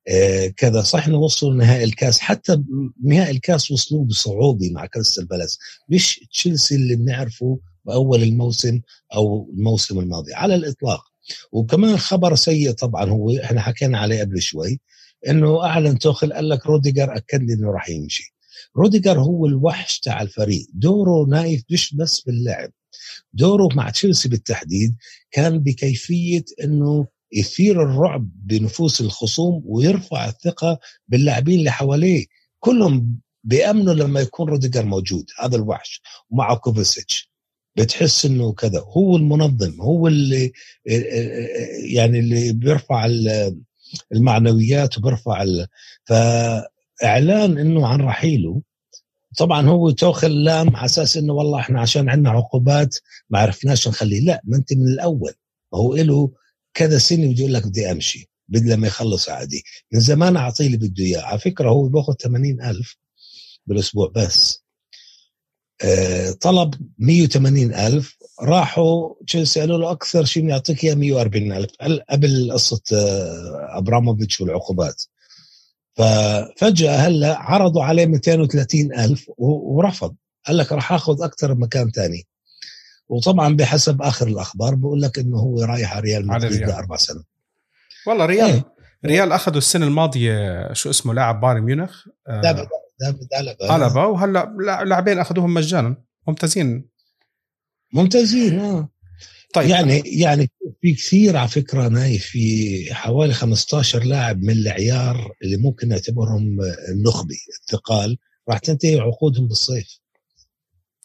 آه كذا. صح إنه وصلوا نهائي الكاس حتى نهائي الكاس وصلوا بصعوبة مع كريستال بالاس. مش تشيلسي اللي بنعرفه بأول الموسم أو الموسم الماضي على الإطلاق. وكمان خبر سيء طبعا هو إحنا حكينا عليه قبل شوي إنه أعلن توخل قال لك روديجر أكد لي إنه راح يمشي. روديجر هو الوحش تاع الفريق. دوره نايف مش بس باللعب دوره مع تشيلسي بالتحديد كان بكيفية إنه يثير الرعب بنفوس الخصوم ويرفع الثقة باللاعبين اللي حواليه. كلهم بيامنوا لما يكون روديجر موجود. هذا الوحش. ومعه كوفاسيتش بتحس إنه كذا. هو المنظم. هو اللي يعني اللي بيرفع المعنويات وبيرفع فاعلان إنه عن رحيله. طبعا هو توخل لام على أساس إنه والله إحنا عشان عندنا عقوبات ما عرفناش نخليه. لا ما أنت من الأول. هو له كذا سنه بده يقول لك بدي أمشي. بدي لما يخلص عادي. من زمان أعطيه اللي بده إياه. على فكرة هو باخذ 80 ألف بالأسبوع بس. آه طلب 180 ألف. راحوا تشيلسي قالوا له أكثر شيء بنعطيك إياه؟ 140 ألف. قبل قصة آه أبراموفيتش والعقوبات. ففجأة هلا عرضوا عليه 230 ألف ورفض. قال لك راح آخذ أكثر بمكان ثاني وطبعا بحسب آخر الأخبار بقول لك إنه هو رايح على ريال مدريد لأربع سنوات. والله ريال إيه. ريال أخذوا السنة الماضية شو اسمه لاعب بايرن ميونخ الابا ألابا وهلا لاعبين أخذوهم مجانا. ممتازين. ممتازين آه. طيب. يعني يعني في كثير على فكرة نايف في حوالي 15 لاعب من العيار اللي ممكن نعتبرهم النخبه الثقال راح تنتهي عقودهم بالصيف.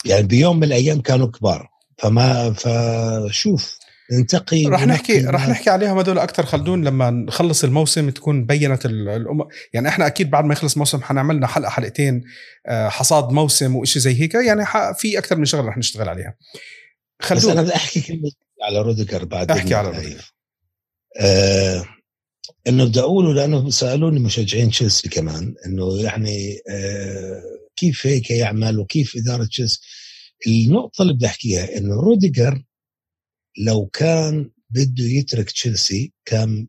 يعني بيوم من الأيام كانوا كبار. فما فشوف ننتقي راح نحكي راح نحكي عليهم هذول أكثر خلدون لما نخلص الموسم تكون بينت الأم... يعني إحنا أكيد بعد ما يخلص الموسم حنعمل لنا حلقة حلقتين آه، حصاد موسم وشيء زي هيك. يعني في أكثر من شغله رح نشتغل عليها. بس أنا بدي أحكي كلمة. على روديجر بعد أحكي على روديجر آه إنه بدي أقوله لأنه سألوني مشجعين تشيلسي كمان إنه يعني آه كيف هيك يعمل وكيف إدارة تشيلسي. النقطة اللي بدي أحكيها إنه روديجر لو كان بده يترك تشيلسي كان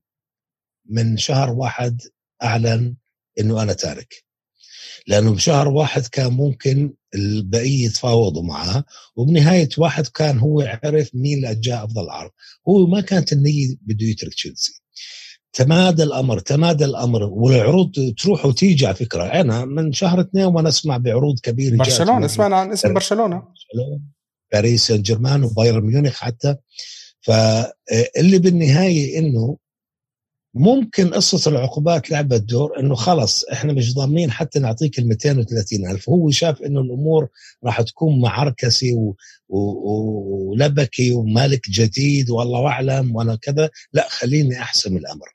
من شهر واحد أعلن إنه أنا تارك. لأنه بشهر واحد كان ممكن البقيه يتفاوضوا معاه وبنهاية واحد كان هو عرف مين اللي جاء أفضل عرض هو ما كانت النية بده يترك تشيلسي. تمادى الأمر تمادى الأمر والعروض تروح وتيجي على فكرة. أنا من شهر اثنين وأنا أسمع بعروض كبيرة برشلونة سمعنا عن اسم برشلونة. باريس سان جيرمان وبايرن ميونخ حتى. فاللي بالنهاية إنه ممكن قصة العقوبات لعبت دور إنه خلص إحنا مش ضامنين حتى نعطيك ال 230 ألف. هو شاف إنه الأمور راح تكون معركسة و... و... ومالك جديد والله أعلم وأنا كذا. لا خليني أحسم الأمر.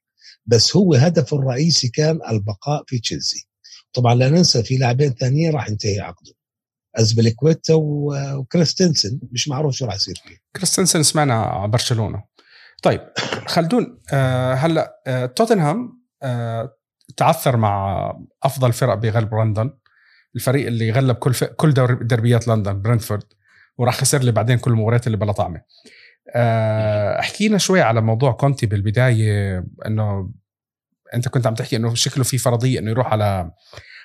بس هو هدفه الرئيسي كان البقاء في تشيلسي. طبعا لا ننسى في لاعبين ثانيين راح ينتهي عقده. ازبليكويتا وكريستنسن مش معروف شو راح يصير فيه. كريستنسن سمعنا برشلونة. طيب خلدون آه هلا آه توتنهام آه تعثر مع أفضل فرق بغلب لندن الفريق اللي غلب كل ف... كل دربيات لندن برنتفورد وراح خسر لي بعدين كل المباريات اللي بلا طعمة. آه احكينا شوي على موضوع كونتي بالبداية إنه أنت كنت عم تحكي إنه شكله في فرضية إنه يروح على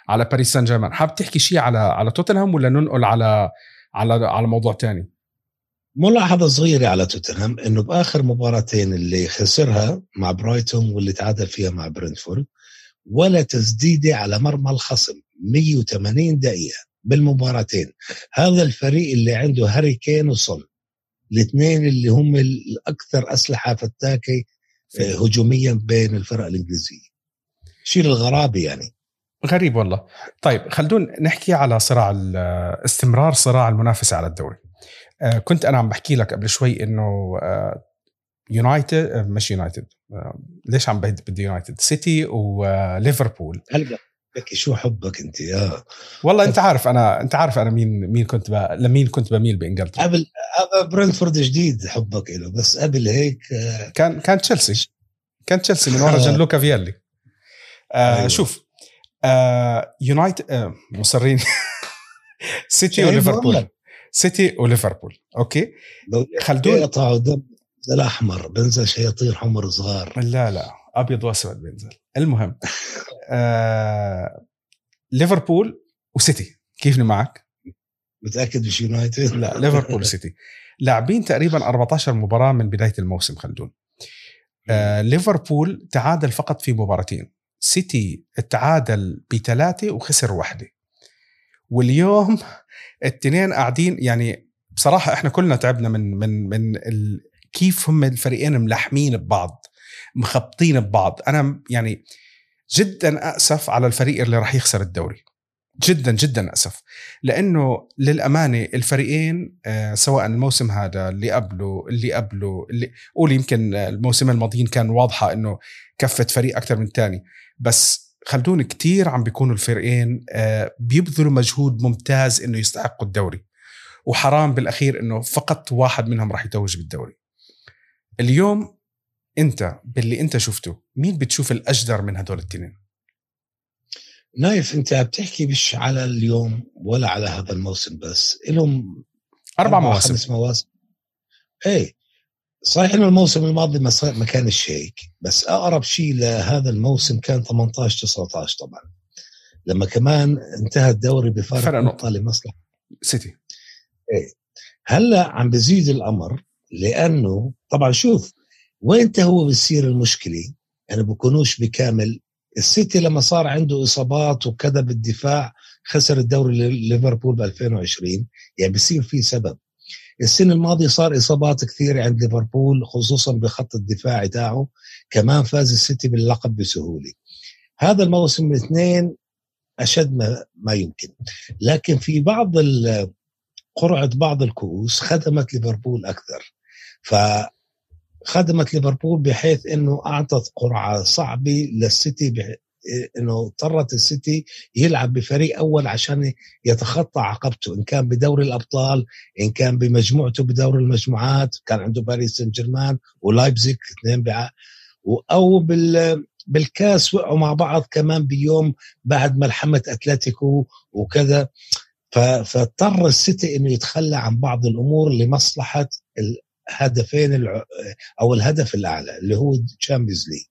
على باريس سان جيرمان. حابب تحكي شيء على على توتنهام ولا ننقل على على على موضوع تاني؟ ملاحظة صغيرة على توتنهام إنه بآخر مباراتين اللي خسرها مع برايتون واللي تعادل فيها مع برنتفورد ولا تسديدة على مرمى الخصم 180 دقيقة بالمباراتين. هذا الفريق اللي عنده هاري كين وصن الاثنين اللي هم الأكثر أسلحة فتاكة آه، هجوميا بين الفرق الإنجليزية. شيء الغرابة يعني. غريب والله. طيب خلدون نحكي على صراع استمرار صراع المنافسة على الدوري. آه، كنت أنا عم بحكي لك قبل شوي إنه يونايتد آه، مش يونايتد ليش عم بدي يونايتد سيتي وليفربول هلأ لك شو حبك أنت يا. والله أنت عارف أنا أنت عارف أنا مين مين كنت ب... لمين كنت بميل بإنجلترا. قبل برنتفورد جديد حبك له بس قبل هيك كان كان تشيلسي كان تشيلسي من ورا جان لوكا فيالي. آه أيوة. شوف آه يونايتد آه مصرين. سيتي وليفربول سيتي وليفربول. أوكي؟ خلدون يقطعوا دم الاحمر بنزل شياطين حمر صغار. لا لا أبيض وأسود بينزل. المهم آه ليفربول وسيتي. كيفني معك؟ متأكد مش يونايتد؟ لا ليفربول وسيتي. لاعبين تقريبا 14 مباراة من بداية الموسم خلدون. آه ليفربول تعادل فقط في مباراتين. سيتي تعادل بثلاثة وخسر واحدة. واليوم الاثنين قاعدين يعني بصراحة إحنا كلنا تعبنا من من من ال... كيف هم الفريقين ملحمين ببعض مخبطين ببعض. أنا يعني جدا اسف على الفريق اللي راح يخسر الدوري. جدا جدا اسف لأنه للأمانة الفريقين آه، سواء الموسم هذا اللي قبله اللي قبله اللي قول يمكن الموسم الماضيين كان واضحة إنه كفت فريق أكثر من الثاني بس خلدون كتير عم بيكونوا الفريقين آه، بيبذلوا مجهود ممتاز إنه يستحقوا الدوري. وحرام بالأخير إنه فقط واحد منهم راح يتوج بالدوري. اليوم أنت باللي أنت شفته مين بتشوف الأجدر من هدول الاثنين نايف أنت بتحكي مش على اليوم ولا على هذا الموسم بس لهم أربع مواسم. خمس مواسم. إيه. صحيح إنه الموسم الماضي ما, ما كانش هيك بس أقرب شيء لهذا الموسم كان 18 19 طبعا. لما كمان انتهى الدوري بفارق نقطة. لمصلحة. سيتي. إيه. هلأ عم بزيد الأمر لأنه طبعا شوف وين هو بتصير المشكلة؟ يعني بكونوش بكامل. السيتي لما صار عنده إصابات وكذا بالدفاع خسر الدوري ليفربول ب 2020 يعني بصير في سبب. السنة الماضية صار إصابات كثيرة عند ليفربول خصوصا بخط الدفاع تاعه. كمان فاز السيتي باللقب بسهولة. هذا الموسم الاثنين أشد ما, ما يمكن. لكن في بعض قرعة بعض الكؤوس خدمت ليفربول أكثر. ف خدمت ليفربول بحيث إنه أعطت قرعة صعبة للسيتي. إنه اضطرت السيتي يلعب بفريق أول عشان يتخطى عقبته إن كان بدوري الأبطال إن كان بمجموعته بدوري المجموعات كان عنده باريس سان جيرمان ولايبزيج اثنين. أو بال بالكاس وقعوا مع بعض كمان بيوم بعد ملحمه أتلتيكو وكذا فاضطر السيتي إنه يتخلى عن بعض الأمور لمصلحة هدفين أو الهدف الأعلى اللي هو ال Champions League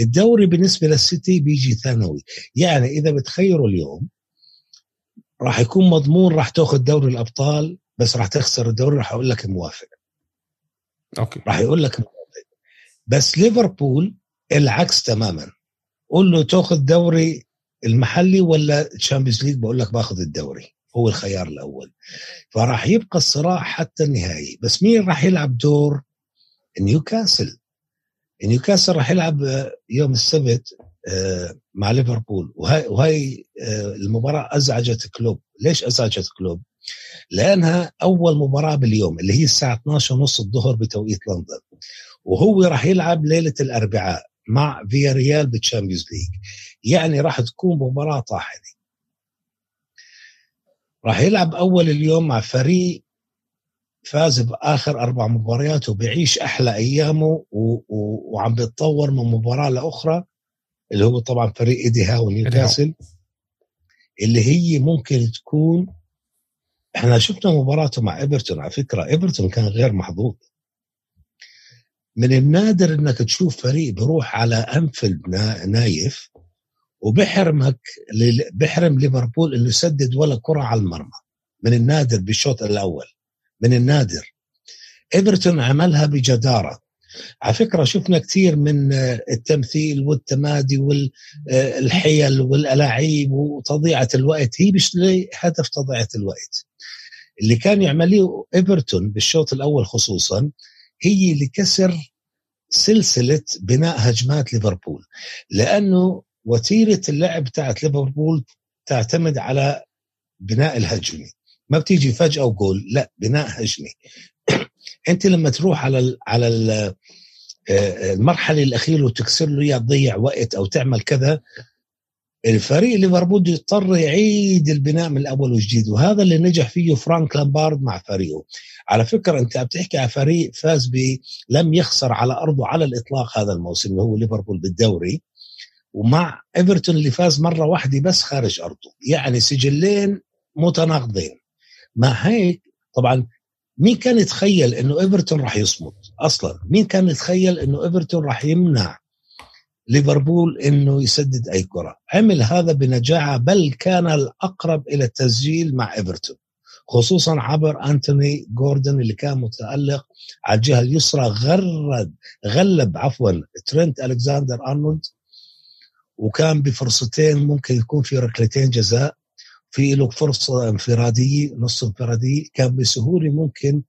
الدوري بالنسبة للسيتي بيجي ثانوي. يعني إذا بتخيروا اليوم راح يكون مضمون راح تاخذ دوري الأبطال بس راح تخسر الدوري راح أقول لك موافق. أوكي. راح يقول لك موافق. بس ليفربول العكس تماما. قول له تاخذ دوري المحلي ولا Champions League بقول لك باخذ الدوري. هو الخيار الأول. فراح يبقى الصراع حتى النهائي. بس مين راح يلعب دور؟ نيوكاسل. نيوكاسل راح يلعب يوم السبت آه، مع ليفربول. وهي, وهي آه، المباراة أزعجت كلوب. ليش أزعجت كلوب؟ لأنها أول مباراة باليوم اللي هي الساعة 12 ونص الظهر بتوقيت لندن. وهو راح يلعب ليلة الأربعاء مع فيا ريال بال Champions League. يعني راح تكون مباراة طاحنة. راح يلعب أول اليوم مع فريق فاز بآخر أربع مباريات وبيعيش أحلى أيامه و... و... وعم بيتطور من مباراة لأخرى اللي هو طبعا فريق إيدي هاو نيوكاسل اللي هي ممكن تكون إحنا شفنا مباراته مع إيفرتون على فكرة إيفرتون كان غير محظوظ. من النادر إنك تشوف فريق بيروح على أنفيلد نايف وبحرمك بحرم ليفربول إنه يسدد ولا كرة على المرمى من النادر بالشوط الأول. من النادر. ايفرتون عملها بجدارة. على فكرة شفنا كثير من التمثيل والتمادي والحيل والألاعيب وتضيعة الوقت. هي مش هدف تضيعة الوقت. اللي كان يعمليه ايفرتون بالشوط الأول خصوصا هي لكسر سلسلة بناء هجمات ليفربول. لأنه وتيرة اللعب بتاعت ليفربول تعتمد على بناء الهجمي. ما بتيجي فجأة وجول لا بناء هجمي. أنت لما تروح على ال على ال آه، المرحلة الأخيرة وتكسر له اياه تضيع وقت أو تعمل كذا الفريق ليفربول يضطر يعيد البناء من الأول وجديد وهذا اللي نجح فيه فرانك لامبارد مع فريقه. على فكرة أنت بتحكي على فريق فاز ب لم يخسر على أرضه على الإطلاق هذا الموسم اللي هو ليفربول بالدوري ومع إيفرتون اللي فاز مرة واحدة بس خارج أرضه. يعني سجلين متناقضين. مع هيك؟ طبعا مين كان يتخيل إنه إيفرتون راح يصمد أصلا مين كان يتخيل إنه إيفرتون راح يمنع ليفربول إنه يسدد أي كرة؟ عمل هذا بنجاعة بل كان الأقرب إلى التسجيل مع إيفرتون خصوصا عبر أنتوني جوردن اللي كان متألق على الجهة اليسرى غرد غلب عفوا ترينت ألكساندر أرنولد وكان بفرصتين ممكن يكون في ركلتين جزاء. في له فرصة انفرادية نص انفرادية كان بسهولة ممكن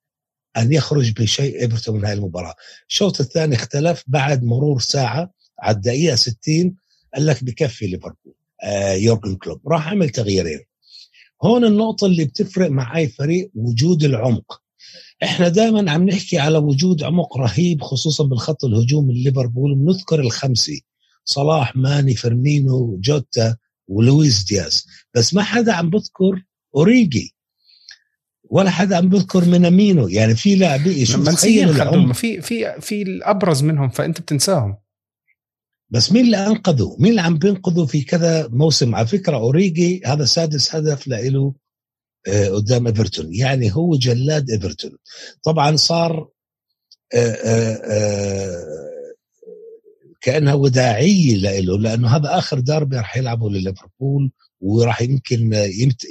أن يخرج بشيء إيفرتون من هذه المباراة. الشوط الثاني اختلف بعد مرور ساعة على الدقيقة 60 قال لك بكفي ليفربول آه يورجن كلوب. راح عمل تغييرين. هون النقطة اللي بتفرق مع أي فريق وجود العمق. إحنا دائما عم نحكي على وجود عمق رهيب خصوصا بالخط الهجوم ليفربول بنذكر الخمسة صلاح ماني فيرمينو جوتا. ولويس دياز بس ما حدا عم بذكر أوريجي ولا حدا عم بذكر مينامينو يعني في لاعبين شو منسيين في في في الأبرز منهم فأنت بتنساهم بس مين اللي أنقذه؟ مين اللي عم بينقذه في كذا موسم؟ على فكرة أوريجي هذا سادس هدف له آه، قدام إيفرتون، يعني هو جلاد إيفرتون. طبعا صار آه، آه، كانها وداعيه له لأنه هذا آخر داربي راح يلعبه لليفربول وراح يمكن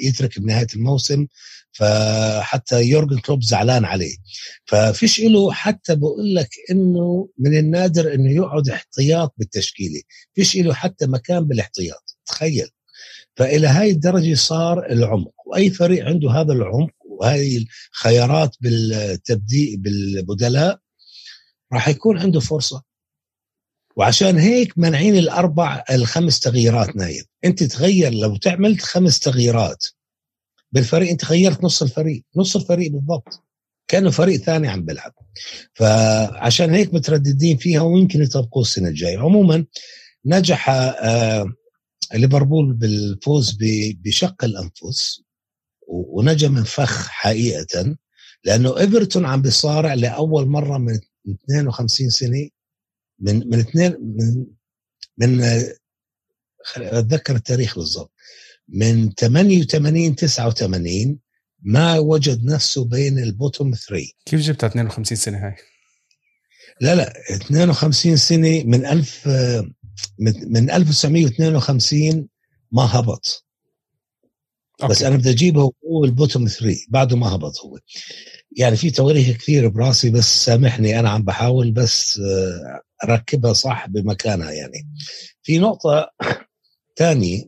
يترك بنهاية الموسم فحتى يورجن كلوب زعلان عليه. ففيش له حتى بقول لك إنه من النادر إنه يقعد احتياط بالتشكيلة. فيش له حتى مكان بالاحتياط تخيل. فإلى هاي الدرجة صار العمق وأي فريق عنده هذا العمق وهي الخيارات بالتبديل بالبدلاء راح يكون عنده فرصة. وعشان هيك منعين الأربع الخمس تغييرات نايم أنت تغير لو تعملت خمس تغييرات بالفريق أنت غيرت نص الفريق. نص الفريق بالضبط. كأنه فريق ثاني عم بيلعب. فعشان هيك مترددين فيها ويمكن يطبقوه السنة الجاية. عموما نجح آه ليفربول بالفوز بشق الأنفس ونجا من فخ حقيقة لأنه إيفرتون عم بيصارع لأول مرة من 52 سنة. من من اثنين من من أتذكر التاريخ بالضبط. من 88 89 ما وجد نفسه بين ال bottom 3 كيف جبت 52 سنة هاي؟ لا لا 52 سنة من 1000 من 1952 ما هبط. أوكي. بس أنا بدي أجيبه هو ال bottom 3 بعده ما هبط هو. يعني في تواريخ كثير براسي بس سامحني أنا عم بحاول بس آه، أركبها صح بمكانها يعني. في نقطة ثانية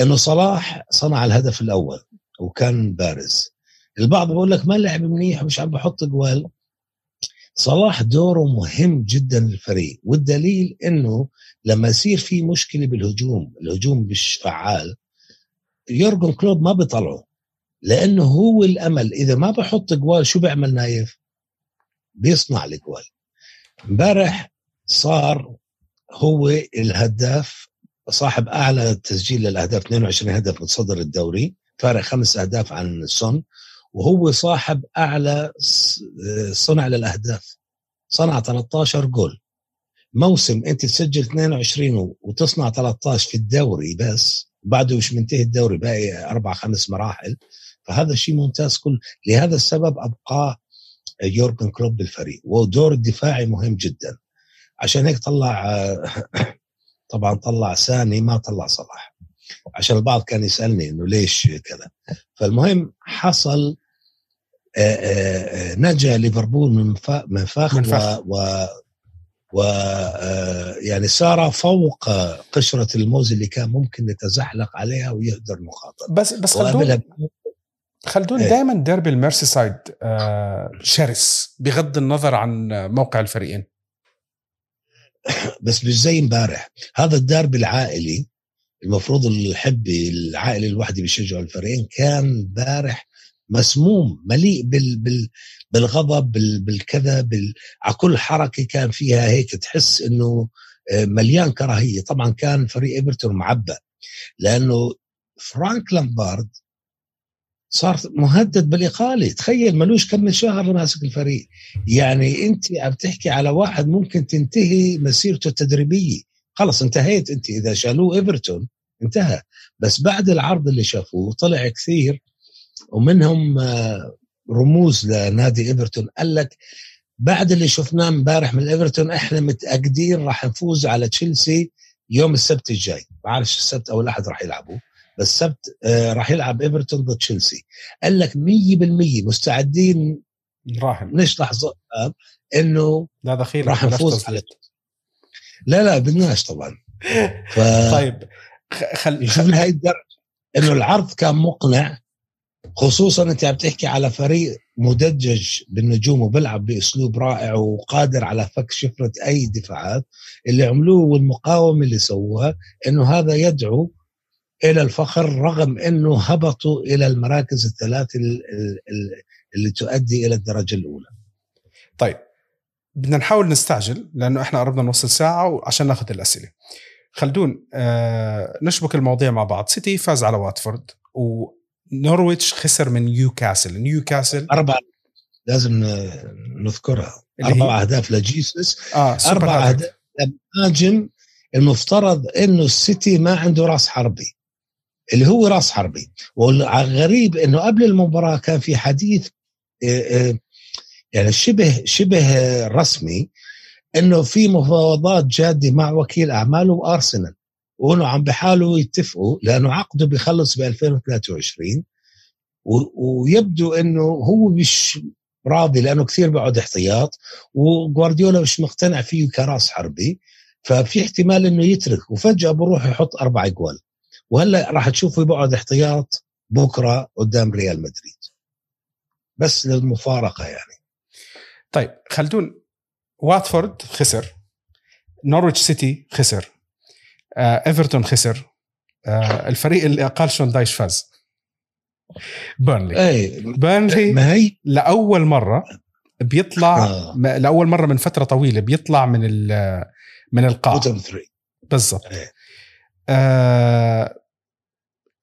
إنه صلاح صنع الهدف الأول وكان بارز. البعض بقول لك ما لعب منيح ومش عم بحط جوال. صلاح دوره مهم جدا للفريق والدليل إنه لما يصير في مشكلة بالهجوم الهجوم مش فعال يورجن كلوب ما بيطلعه. لأنه هو الأمل. إذا ما بحط اجوال شو بيعمل نايف؟ بيصنع اجوال. امبارح صار هو الهداف صاحب أعلى تسجيل للأهداف 22 هدف متصدر الدوري فارق خمس أهداف عن سون وهو صاحب أعلى صنع للأهداف. صنع 13 جول. موسم أنت تسجل 22 وتصنع 13 في الدوري بس بعده مش منتهي الدوري باقي أربع خمس مراحل. فهذا شيء ممتاز. كل لهذا السبب ابقاه يورجن كلوب بالفريق. ودور الدفاعي مهم جدا. عشان هيك طلع طبعا طلع ساني ما طلع صلاح. عشان البعض كان يسألني إنه ليش كذا. فالمهم حصل آآ آآ نجا ليفربول من من فخ و, و و يعني سار فوق قشرة الموز اللي كان ممكن يتزحلق عليها ويهدر مخاطر. بس بس خلدون خلدون إيه. دائما ديربي الميرسي سايد شرس بغض النظر عن موقع الفريقين. بس مش زي امبارح. هذا الديربي العائلي المفروض الحبي العائلي الوحدي بيشجعوا الفريقين كان امبارح مسموم مليء بال بال بالغضب بال بالكذا بال على كل حركة كان فيها هيك تحس إنه آه، مليان كراهية. طبعا كان فريق إيفرتون معبى لأنه فرانك لامبارد صار مهدد بالإقالة. تخيل ملوش كم من شهر ماسك الفريق. يعني أنت عم تحكي على واحد ممكن تنتهي مسيرته التدريبية. خلص انتهيت أنت. إذا شالوه إيفرتون انتهى. بس بعد العرض اللي شافوه طلع كثير ومنهم آه، رموز لنادي إيفرتون. قال لك بعد اللي شفناه امبارح من إيفرتون إحنا متأكدين راح نفوز على تشيلسي يوم السبت الجاي. بعرفش السبت أو الاحد راح يلعبوا. السبت آه راح يلعب إيفرتون ضد تشيلسي. قال لك 100% مستعدين راهن. نشرح آه، إنه لا دخيل راح نفوز على لا لا بدناش طبعا. ف... طيب خل... شوف لهي الدرجة. إنه العرض كان مقنع خصوصا أنت عم تحكي على فريق مدجج بالنجوم وبيلعب بأسلوب رائع وقادر على فك شفرة أي دفاعات اللي عملوه والمقاومة اللي سووها إنه هذا يدعو إلى الفخر رغم إنه هبطوا إلى المراكز الثلاث اللي تؤدي إلى الدرجة الأولى. طيب بدنا نحاول نستعجل لأنه إحنا قربنا نوصل ساعة عشان ناخذ الأسئلة. خلدون آه نشبك المواضيع مع بعض. سيتي فاز على واتفورد ونورويتش خسر من نيوكاسل. نيوكاسل أربعة لازم نذكرها. أربع أهداف لجيسوس. آه أربع أهداف. لمهاجم المفترض إنه السيتي ما عنده راس حربي. اللي هو راس حربي. والغريب إنه قبل المباراة كان في حديث آه، آه، يعني شبه شبه رسمي إنه في مفاوضات جادة مع وكيل أعماله وأرسنال وإنه عم بحاولوا يتفقوا لأنه عقده بيخلص ب 2023 ويبدو إنه هو مش راضي لأنه كثير بيقعد احتياط وجوارديولا مش مقتنع فيه كراس حربي ففي احتمال إنه يترك وفجأة بروح يحط أربع اجوال وهلا راح تشوفه بقعد احتياط بكرة قدام ريال مدريد. بس للمفارقة يعني. طيب خلدون واتفورد خسر نورويتش سيتي خسر آه، إيفرتون خسر آه، الفريق اللي أقل شون دايش فاز. بيرنلي. اي بيرنلي ما هي؟ لأول مرة بيطلع آه. لأول مرة من فترة طويلة بيطلع من من القاع. بالضبط. آه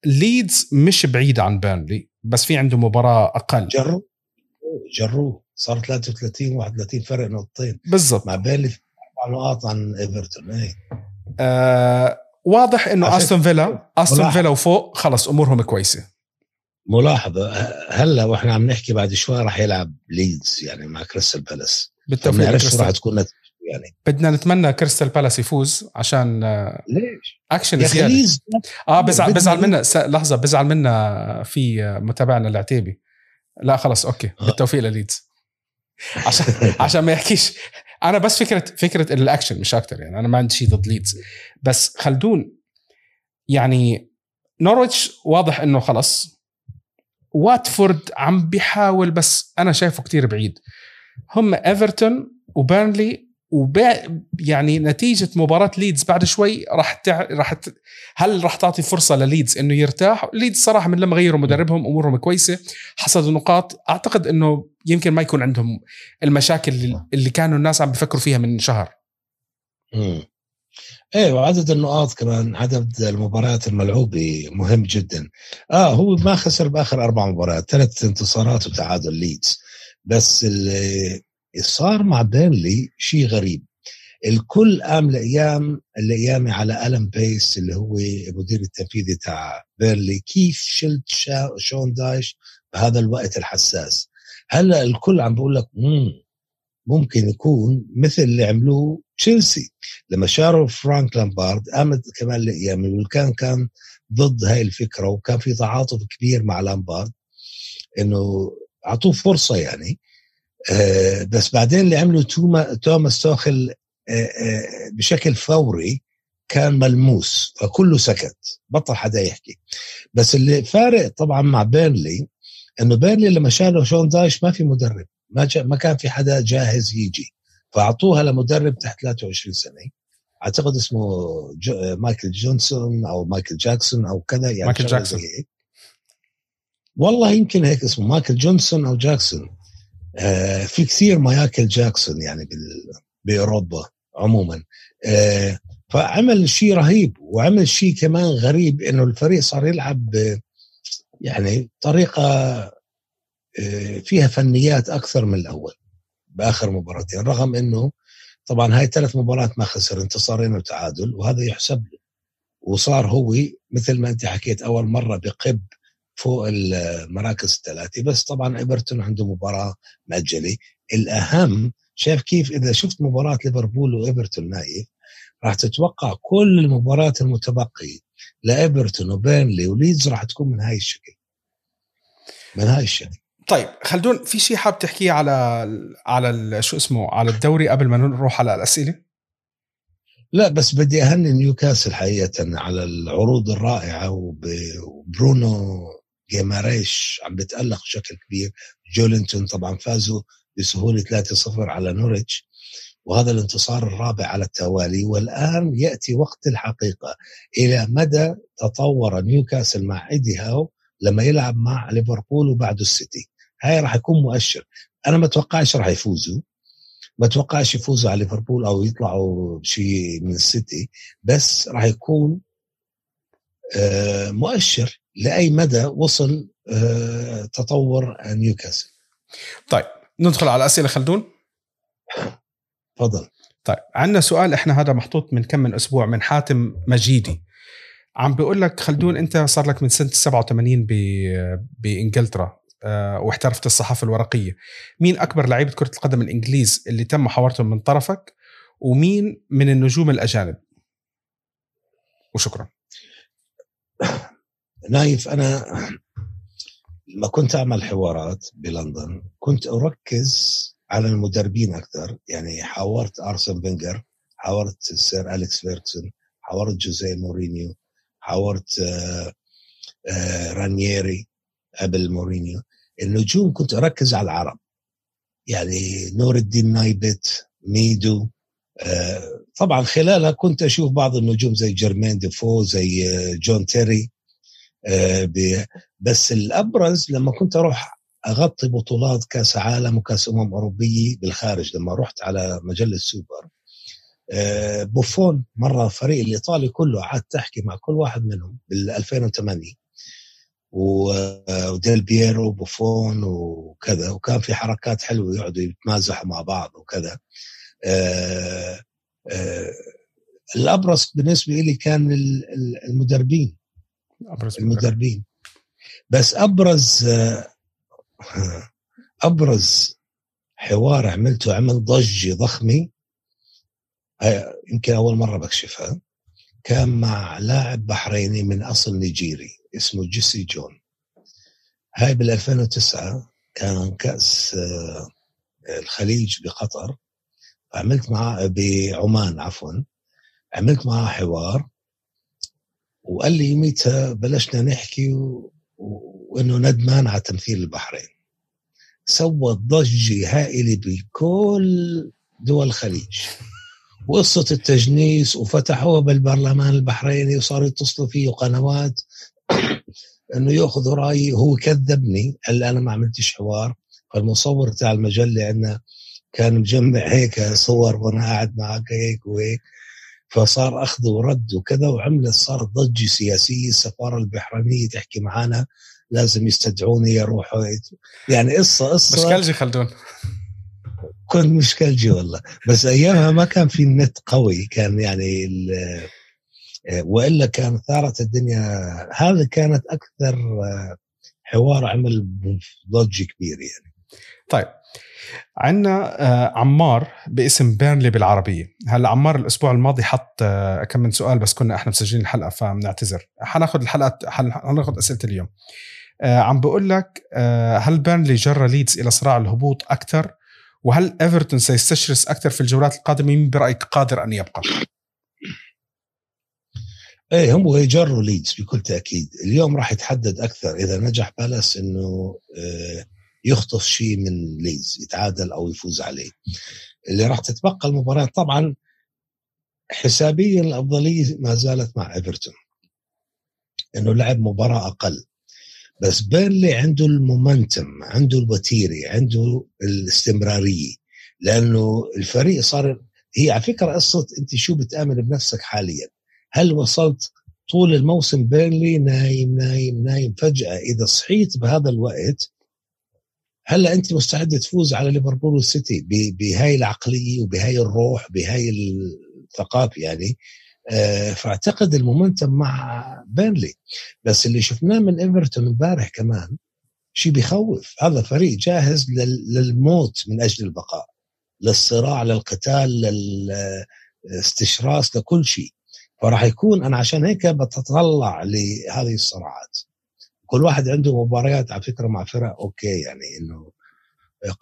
ليدز مش بعيد عن بيرنلي بس في عنده مباراة أقل. جروا جروا صار 33 31 فرق نقطتين. بالضبط. مع بيرنلي أربع نقاط عن إيفرتون اي آه واضح إنه أستون فيلا أستون فيلا وفوق خلص أمورهم كويسة. ملاحظة. هلأ وإحنا عم نحكي بعد شوي راح يلعب ليدز يعني مع كريستال بالاس. بالتوفيق راح تكون يعني. بدنا نتمنى كريستال بالاس يفوز عشان آه، ليش؟ اكشن زيادة. آه بزعل بزعل منا لحظة بزعل منا في متابعنا العتيبي. لا خلص okay. آه. بالتوفيق لليدز. عشان عشان ما يحكيش. أنا بس فكرة فكرة الاكشن مش أكتر يعني. أنا ما عندي شيء ضد ليدز. بس خلدون يعني نورويتش واضح إنه خلص واتفورد عم بيحاول بس أنا شايفه كتير بعيد. هم إيفرتون وبيرنلي وبع يعني نتيجة مباراة ليدز بعد شوي راح تع... راح ت... هل راح تعطي فرصة لليدز إنه يرتاح؟ ليدز صراحة من لما غيروا مدربهم أمورهم كويسة حصدوا نقاط. أعتقد إنه يمكن ما يكون عندهم المشاكل اللي كانوا الناس عم بيفكروا فيها من شهر. امم إيه وعدد النقاط كمان عدد المباريات الملعوبة مهم جدا. آه هو ما خسر بآخر أربع مباريات ثلاث انتصارات وتعادل ليدز. بس اللي صار مع بيرنلي شيء غريب. الكل قام لأيام الأيام على ألان بيس اللي هو المدير التنفيذي تاع بيرنلي كيف شلت شون دايش بهذا الوقت الحساس؟ هلأ الكل عم بقول لك ممكن يكون مثل اللي عملوه تشيلسي. لما شالوا فرانك لامبارد قامت كمان الأيام وكان كان ضد هاي الفكرة وكان في تعاطف كبير مع لامبارد إنه أعطوه فرصة يعني. بس بعدين اللي عمله توما توماس توخل آه، آه، بشكل فوري كان ملموس فكله سكت بطل حدا يحكي. بس اللي فارق طبعا مع بيرنلي إنه بيرنلي لما شالوا شون دايش ما في مدرب ما ما كان في حدا جاهز يجي. فأعطوها لمدرب تحت 23 سنة. أعتقد اسمه جو مايكل جونسون أو مايكل جاكسون أو كذا يعني مايكل جاكسون. والله يمكن هيك اسمه مايكل جونسون أو جاكسون. آه في كثير مايكل جاكسون يعني بال... بأوروبا عموما. آه فعمل شيء رهيب وعمل شيء كمان غريب إنه الفريق صار يلعب يعني طريقة آه، فيها فنيات أكثر من الأول بآخر مباراتين رغم إنه طبعا هاي ثلاث مباريات ما خسر انتصارين وتعادل وهذا يحسب له. وصار هو مثل ما أنت حكيت أول مرة بقب فوق المراكز الثلاثه بس طبعا إيفرتون عنده مباراة مأجلة. الأهم شايف كيف؟ إذا شفت مباراة ليفربول وإيفرتون نايف راح تتوقع كل المباريات المتبقية لإيفرتون وبيرنلي وليدز راح تكون من هاي الشكل. من هاي الشكل. طيب خلدون في شيء حاب تحكيه على على شو اسمه على الدوري قبل ما نروح على الأسئلة؟ لا بس بدي أهني نيوكاسل حقيقه على العروض الرائعة وبرونو جيماريش عم بتألق بشكل كبير. جولينتون طبعا فازوا بسهولة 3-0 على نوريتش وهذا الانتصار الرابع على التوالي والآن يأتي وقت الحقيقة. إلى مدى تطور نيوكاسل مع إيدي هاو لما يلعب مع ليفربول وبعده السيتي؟ هاي راح يكون مؤشر. أنا ما اتوقعش راح يفوزوا. ما اتوقعش يفوزوا على ليفربول أو يطلعوا شيء من السيتي بس راح يكون آه، مؤشر. لأي مدى وصل آه، تطور نيوكاسل؟ طيب ندخل على اسئله خلدون. تفضل. طيب عندنا سؤال إحنا هذا محطوط من كم من أسبوع من حاتم مجيدي. عم بيقول لك خلدون أنت صار لك من سنة 87 بإنجلترا أه واحترفت الصحافة الورقية. مين أكبر لعيبه كرة القدم الإنجليز اللي تم محاورتهم من طرفك؟ ومين من النجوم الأجانب؟ وشكرا. نايف أنا لما كنت أعمل حوارات بلندن كنت أركز على المدربين أكثر. يعني حاورت أرسن فينجر حاورت سير أليكس فيرجسون حاورت جوزيه مورينيو حاورت آه، آه، رانييري قبل مورينيو. النجوم كنت أركز على العرب. يعني نور الدين نايبت ميدو آه، طبعا خلالها كنت أشوف بعض النجوم زي جيرمين ديفو زي جون تيري. بس الأبرز لما كنت أروح أغطي بطولات كأس عالم وكأس أمم اوروبيه بالخارج لما رحت على مجلة سوبر آه، بوفون مرة الفريق الإيطالي كله قعدت احكي مع كل واحد منهم بال 2008 وديل بييرو بوفون وكذا وكان في حركات حلوة يقعدوا يتمازحوا مع بعض وكذا. آه، آه، الأبرز بالنسبة لي كان المدربين. أبرز المدربين. بس أبرز أبرز حوار عملته عمل ضجة ضخمة يمكن أول مرة بكشفها كان مع لاعب بحريني من أصل نيجيري اسمه جيسي جون. هاي بال 2009 كان كأس آه، الخليج بقطر. عملت معاه بعمان عفوا عملت معاه حوار. وقال لي يوميتها بلشنا نحكي و... وإنه ندمان على تمثيل البحرين. سوى ضجة هائلة بكل دول الخليج. وقصة التجنيس وفتحوها بالبرلمان البحريني وصاروا يتصلوا فيه قنوات إنه ياخذوا رايي هو كذبني. قال أنا ما عملتش حوار. فالمصور تاع المجلة عندنا كان مجمع هيك صور وأنا قاعد معك هيك وهيك. فصار أخذ ورد وكذا وعملت صارت ضجه سياسيه السفارة البحرينية تحكي معنا لازم يستدعوني يروح يعني قصة قصة. مشكلجي خلدون. كنت مشكلجي والله. بس أيامها ما كان في النت قوي كان يعني وإلا كان ثارت الدنيا. هذا كانت أكثر حوار عمل ضجه كبير يعني. طيب عندنا آه، عمار باسم بيرنلي بالعربية. هلأ عمار الأسبوع الماضي حط آه، كم من سؤال بس كنا إحنا مسجلين الحلقة فبنعتذر. حناخذ الحلقة حناخذ أسئلة اليوم. آه، عم بقول لك هل بيرنلي جرى ليدز إلى صراع الهبوط أكثر وهل إيفرتون سيستشرس أكثر في الجولات القادمة؟ مين برأيك قادر أن يبقى؟ إيه هم يجروا ليدز بكل تأكيد. اليوم راح يتحدد أكثر. إذا نجح بالاس إنه يخطف شيء من ليدز يتعادل أو يفوز عليه. اللي راح تتبقى المباراه طبعا حسابيا الأفضلية ما زالت مع إيفرتون. إنه لعب مباراة أقل. بس بيرنلي عنده ال momentum عنده الوتيرة عنده الاستمرارية. لأنه الفريق صار هي على فكرة قصة أنت شو بتآمن بنفسك حاليا. هل وصلت طول الموسم بيرنلي نايم نايم نايم؟ فجأة إذا صحيت بهذا الوقت هلا انت مستعد تفوز على ليفربول والسيتي بهاي العقلية وبهاي الروح بهاي الثقافة يعني. آه، فأعتقد ال momentum مع بيرنلي بس اللي شفناه من إيفرتون امبارح كمان شيء بيخوف. هذا فريق جاهز للموت من أجل البقاء للصراع للقتال للاستشراس لكل شيء. فراح يكون أنا عشان هيك بتطلع لهذه الصراعات. كل واحد عنده مباريات على فكرة مع فرق okay يعني إنه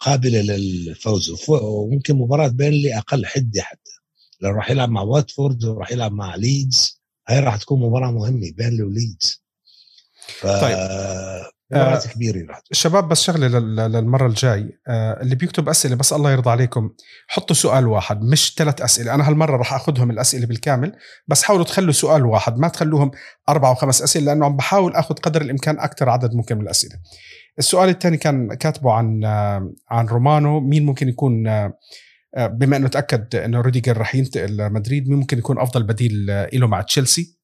قابلة للفوز. وممكن مباراة بيرنلي أقل حدة حتى. لو راح يلعب مع واتفورد وراح يلعب مع ليدز هاي راح تكون مباراة مهمة بينلي وليدز. ف... طيب. مباراة آه كبيرة راح شباب بس شغلة للمرة الجاي آه اللي بيكتب أسئلة بس الله يرضى عليكم حطوا سؤال واحد مش ثلاث أسئلة. أنا هالمرة راح أخذهم الأسئلة بالكامل بس حاولوا تخلوا سؤال واحد ما تخلوهم أربعة وخمس أسئلة لأنه عم بحاول أخذ قدر الإمكان أكثر عدد ممكن من الأسئلة. السؤال الثاني كان كاتبه عن آه عن رومانو مين ممكن يكون بما إنه تأكد إنه روديجر راح ينتقل لمدريد مين ممكن يكون أفضل بديل له مع تشيلسي؟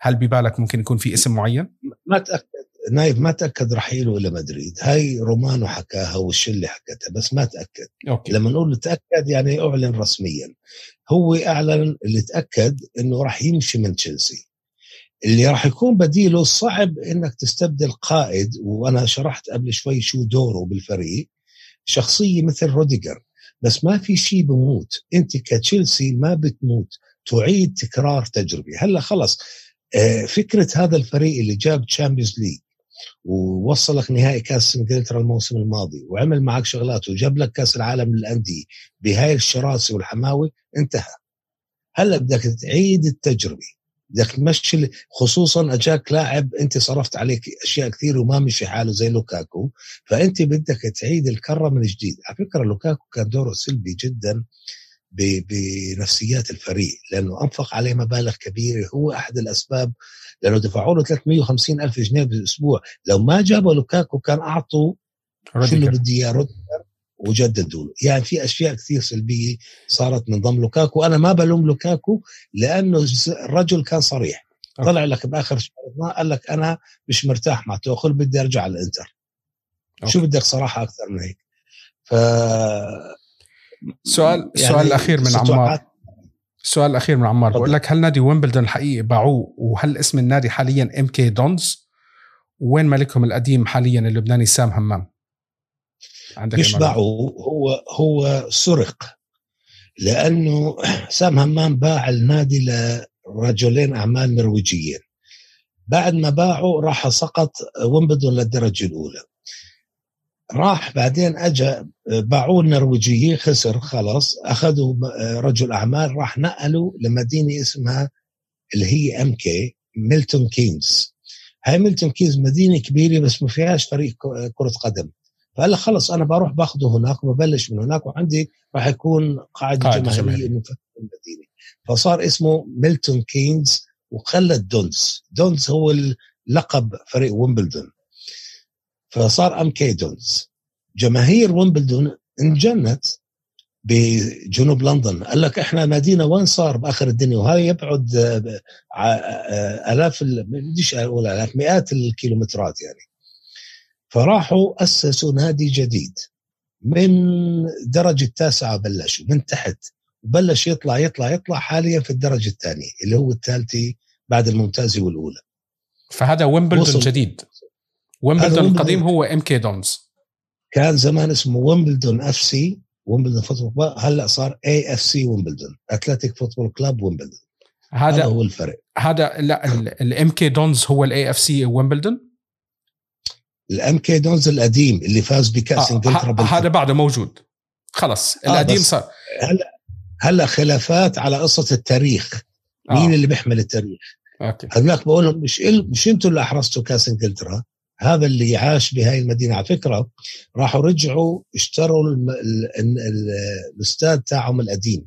هل ببالك ممكن يكون في اسم معين؟ ما تأكد. نايف ما تأكد رحيله إلى مدريد. هاي رومانو حكاها والشلة حكتها بس ما تأكد. okay. لما نقول تأكد يعني أعلن رسميا. هو أعلن اللي تأكد إنه راح يمشي من تشيلسي. اللي راح يكون بديله صعب إنك تستبدل قائد وأنا شرحت قبل شوي شو دوره بالفريق. شخصية مثل روديجر. بس ما في شيء بموت. أنت كتشيلسي ما بتموت. تعيد تكرار تجربة. هلأ خلص آه، فكرة هذا الفريق اللي جاب Champions League ووصلك نهائي كاس انجلترا الموسم الماضي وعمل معك شغلات وجاب لك كاس العالم للأندية بهاي الشراسة والحماوة انتهى. هلأ بدك تعيد التجربة بدك تمشي خصوصا أجاك لاعب أنت صرفت عليه أشياء كثير وما مشي حاله زي لوكاكو فأنت بدك تعيد الكرة من جديد. على فكرة لوكاكو كان دوره سلبي جدا بنفسيات الفريق لأنه أنفق عليه مبالغ كبيرة هو أحد الأسباب لأنه دفعوا له 350 ألف جنيه بالاسبوع لو ما جابوا لوكاكو كان أعطوا شو اللي بدي إياه وجددوا له. يعني في أشياء كثير سلبية صارت من ضم لوكاكو. أنا ما بلوم لوكاكو لأنه الرجل كان صريح. طلع لك بآخر شهر قال لك أنا مش مرتاح مع توخل بدي أرجع على الإنتر. شو بدك صراحة أكثر من هيك؟ ف سؤال يعني السؤال الأخير من عمار. السؤال الأخير من عمار بقول لك هل نادي ويمبلدون الحقيقي باعوه؟ وهل اسم النادي حاليا MK Dons؟ وين مالكهم القديم حاليا اللبناني سام همام؟ عندك مش باعوه هو هو سرق لأنه سام همام باع النادي لرجلين أعمال نرويجيين. بعد ما باعوا راح سقط ويمبلدون للدرجة الأولى. راح بعدين اجى باعوه النرويجية خسر خلاص. أخذوا رجل أعمال راح نقلوا لمدينة اسمها اللي هي MK ميلتون كينز هاي ميلتون كينز مدينة كبيرة بس ما فيهاش فريق كرة قدم. فقال خلص أنا بروح باخذه هناك وببلش من هناك وعندي راح يكون قاعدة جماهيرية انه المدينة. فصار اسمه ميلتون كينز وخلت دونز دونز هو لقب فريق ويمبلدون. فصار MK Dons جماهير ويمبلدون انجنت بجنوب لندن. قال لك إحنا نادينا وين صار بآخر الدنيا؟ وهذا يبعد آه، آه، آلاف بديش أقول آلاف مئات الكيلومترات يعني. فراحوا أسسوا نادي جديد. من درجة التاسعه بلشوا من تحت. وبلش يطلع يطلع يطلع حاليا في الدرجة الثانية اللي هو الثالثة بعد الممتازة والأولى. فهذا ويمبلدون جديد. ويمبلدون القديم هو MK Dons كان زمان اسمه ويمبلدون FC ويمبلدون football هلأ صار AFC ويمبلدون athletic football club ويمبلدون هذا, هو الفرق. هذا لا ال MK Dons هو ال AFC ويمبلدون ال MK Dons القديم اللي فاز بكأس آه إنجلترا هذا بعده موجود. خلص آه، القديم صار. هلأ هلأ خلافات على قصة التاريخ. مين آه. اللي بيحمل التاريخ؟ okay. هذاك بقول لهم مش مش أنتم اللي أحرزتوا كأس إنجلترا؟ هذا اللي عاش بهاي المدينة على فكرة راحوا رجعوا اشتروا. الاستاد تاعهم القديم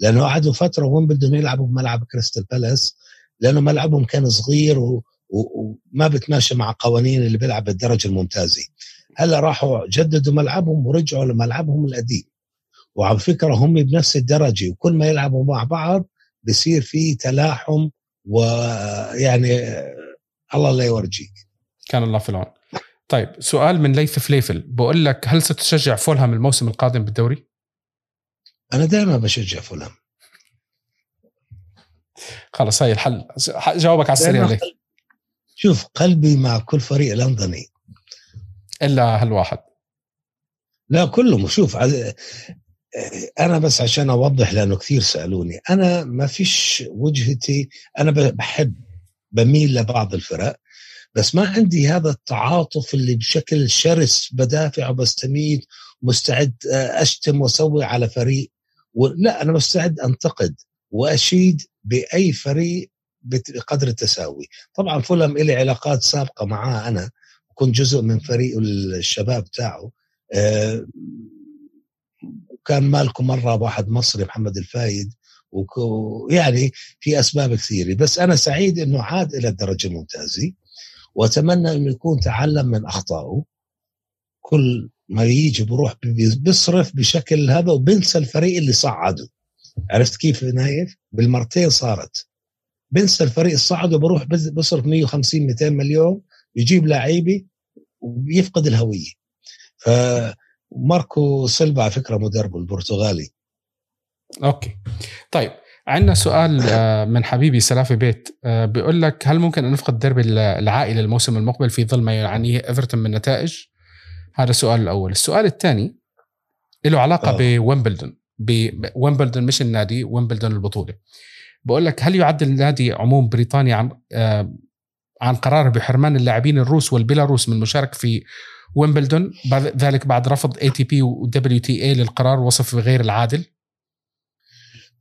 لأنه قعدوا فترة وهم بدهم يلعبوا بملعب كريستال بالاس لأنه ملعبهم كان صغير. وما بتماشى مع قوانين اللي بيلعب بالدرجة الممتازة هلأ راحوا جددوا ملعبهم ورجعوا لملعبهم القديم وعلى فكرة هم بنفس الدرجة وكل ما يلعبوا مع بعض بصير في تلاحم ويعني الله لا يورجيك كان الله في العون. طيب سؤال من ليث فليفل. بقول لك هل ستشجع فولهام الموسم القادم بالدوري؟ أنا دائما بشجع فولهام. خلص هاي الحل. جاوبك على السريع ليه شوف قلبي مع كل فريق لندني. إلا هالواحد. لا كلهم. شوف أنا بس عشان أوضح لأنه كثير سألوني. أنا ما فيش وجهتي أنا بحب بميل لبعض الفرق. بس ما عندي هذا التعاطف اللي بشكل شرس بدافع وبستميت ومستعد أشتم وأسوي على فريق. لا أنا مستعد أنتقد وأشيد بأي فريق بقدر التساوي. طبعا فولم لي علاقات سابقة معاه أنا كنت جزء من فريق الشباب تاعه. آه، وكان مالكم مرة واحد مصري محمد الفايد ويعني في أسباب كثيرة. بس أنا سعيد إنه عاد إلى الدرجة الممتازه وأتمنى انه يكون تعلم من اخطائه كل ما يجي بروح بيصرف بشكل هذا وبنسى الفريق اللي صعده عرفت كيف نايف؟ بالمرتين صارت. بنسى الفريق اللي صعد وبروح بصرف 150 200 مليون يجيب لعيبه ويفقد الهوية. فماركو سيلفا على فكرة مدربه البرتغالي. okay. طيب عندنا سؤال آه، من حبيبي سلافي بيت آه، بيقول لك هل ممكن أن نفقد الدربي العائلي الموسم المقبل في ظل ما يعانيه إيفرتون من نتائج؟ هذا السؤال الأول، السؤال الثاني له علاقة أوه. بويمبلدون بويمبلدون مش النادي ويمبلدون البطولة. بقول لك هل يعد النادي عموم بريطانيا عن آه، عن قراره بحرمان اللاعبين الروس والبيلاروس من المشاركه في ويمبلدون ذلك بعد رفض ATP و WTA للقرار وصف غير العادل؟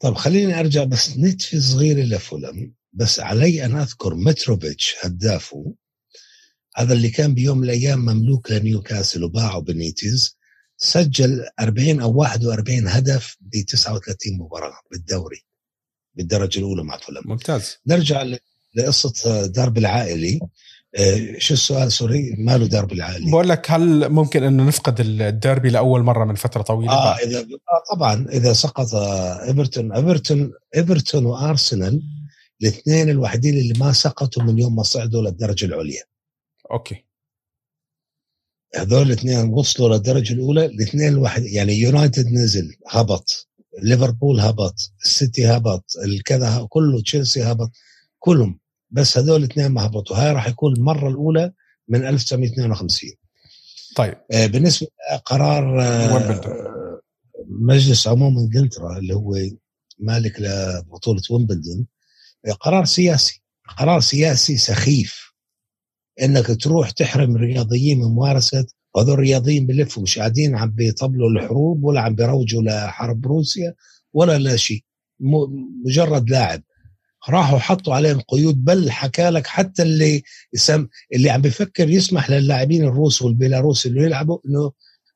طب خليني أرجع بس نتفي صغيره لفولم بس علي أن أذكر متروفيتش هدافه هذا اللي كان بيوم من الأيام مملوك لنيوكاسل وباعه بنيتيز سجل 40 أو 41 هدف ب 39 مباراة بالدوري بالدرجة الأولى مع فولم ممتاز. نرجع لقصة درب العائلي شو السؤال؟ sorry ماله ديربي العائلي بقول لك هل ممكن إنه نفقد الديربي لأول مرة من فترة طويلة؟ آه إذا آه طبعا إذا سقط إيفرتون إيفرتون إيفرتون وأرسنال الاثنين الوحيدين اللي ما سقطوا من يوم ما صعدوا للدرجه العليا. okay. هذول الاثنين وصلوا للدرجه الأولى الاثنين الواحد يعني يونايتد نزل هبط. ليفربول هبط السيتي هبط الكذا كله تشيلسي هبط كلهم. بس هذول الاثنين ما هبطوا. هاي راح يكون المرة الأولى من 1952 طيب. آه بالنسبة لقرار آه مجلس عموم إنجلترا اللي هو مالك لبطولة ويمبلدون آه قرار سياسي. قرار سياسي سخيف. إنك تروح تحرم الرياضيين من ممارسة وهذول الرياضيين بلفوا مش قاعدين عم بيطبلوا الحروب ولا عم بيروجوا لحرب روسيا ولا لا شيء. مجرد لاعب. راحوا حطوا عليهم قيود بل حكى لك حتى اللي يسم اللي عم بيفكر يسمح للاعبين الروس والبيلاروس اللي يلعبوا إنه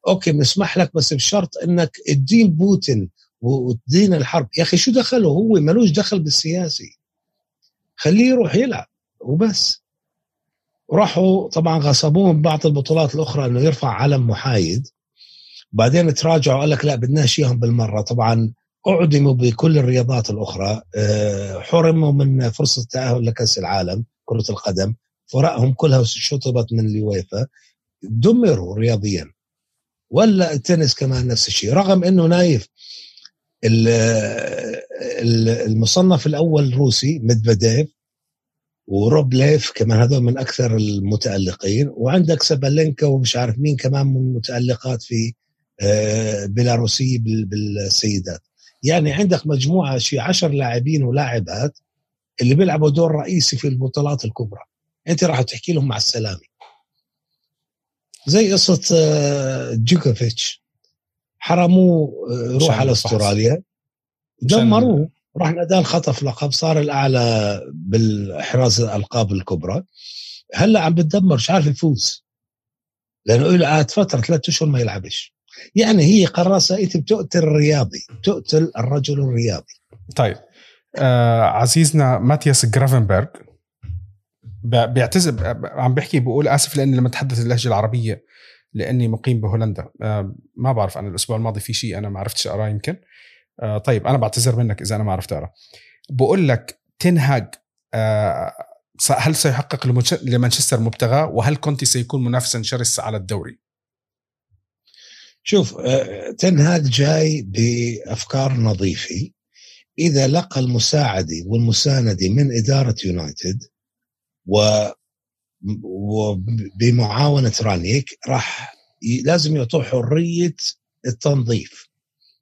أوكي بنسمح لك بس بشرط إنك تدين بوتين وتدين الحرب. يا أخي شو دخله؟ هو ملوش دخل بالسياسي. خليه يروح يلعب وبس. راحوا طبعا غصبوهم بعض البطولات الأخرى إنه يرفع علم محايد. بعدين تراجعوا قال لك لا بدناش إياهم بالمرة. طبعا أعدموا بكل الرياضات الأخرى آه، حرموا من فرصة التأهل لكأس العالم كرة القدم فرقهم كلها شطبت من اليويفا دمروا رياضيا. ولا التنس كمان نفس الشيء رغم إنه نايف المصنف الأول روسي ميدفيديف وروبليف كمان هذول من أكثر المتألقين. وعندك سبالينكا ومش عارف مين كمان من المتالقات في آه، بيلاروسيه بالسيدات. يعني عندك مجموعة شي عشر لاعبين ولاعبات اللي بيلعبوا دور رئيسي في البطولات الكبرى. أنت راح تحكي لهم مع السلامة. زي قصة آه، جوكوفيتش. حرموه آه، روح على أستراليا. دمروه. راح نادال خطف لقب صار الأعلى بالاحراز الألقاب الكبرى. هلأ عم بتدمر مش عارف يفوز. لأنه له قعد فترة ثلاثة أشهر ما يلعبش. يعني هي قراصه بتقتل الرياضي بتقتل الرجل الرياضي. طيب آه عزيزنا ماتياس جرافنبرغ بيعتذر عم بحكي بقول آسف لأني لما أتحدث اللهجة العربية لأني مقيم بهولندا. آه ما بعرف أنا الأسبوع الماضي في شيء أنا ما عرفتش اقراه يمكن. آه طيب أنا بعتذر منك إذا أنا ما عرفت اقرا بقول لك تنهاج آه هل سيحقق لمانشستر مبتغاه؟ وهل كونتي سيكون منافسا شرس على الدوري؟ شوف آه، تنهاج جاي بأفكار نظيفة. إذا لقى المساعده والمسانده من إدارة يونايتد و وبمعاونه رانيك راح لازم يعطوه حرية التنظيف.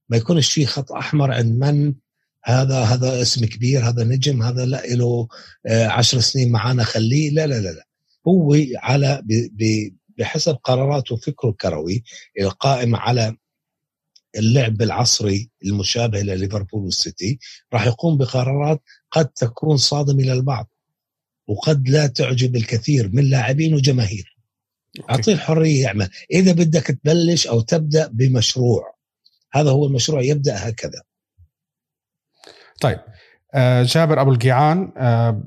ما يكونش في خط أحمر عند من هذا هذا اسم كبير هذا نجم هذا لا له آه، عشر سنين معانا خليه. لا لا لا لا. هو على بحسب قراراته وفكره الكروي القائم على اللعب العصري المشابه لليفربول والسيتي راح يقوم بقرارات قد تكون صادمة للبعض وقد لا تعجب الكثير من لاعبين وجماهير. أعطيه الحرية يعمل إذا بدك تبلش أو تبدأ بمشروع هذا هو المشروع يبدأ هكذا. طيب آه، جابر أبو القيعان آه،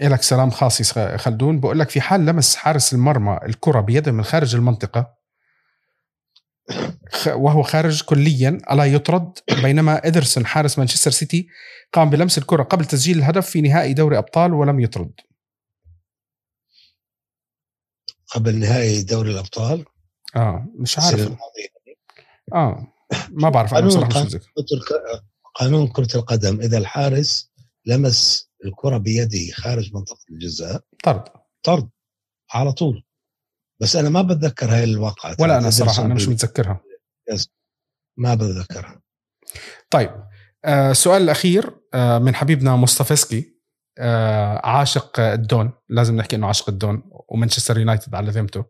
لك سلام خاص خلدون. بقول لك في حال لمس حارس المرمى الكرة بيده من خارج المنطقة وهو خارج كليا ألا يطرد؟ بينما إدرسون حارس مانشستر سيتي قام بلمس الكرة قبل تسجيل الهدف في نهائي دوري أبطال ولم يطرد. قبل نهائي دوري الأبطال؟ آه مش عارف. آه ما بعرف مش قانون كرة القدم إذا الحارس لمس الكرة بيده خارج منطقة الجزاء. طرد. طرد. على طول. بس أنا ما بتذكر هاي الواقعة. ولا أنا صراحة أنا مش متذكرها. ما بتذكرها. طيب آه السؤال الأخير آه من حبيبنا مصطفسكي آه عاشق الدون. لازم نحكي إنه عاشق الدون ومانشستر يونايتد على ذمته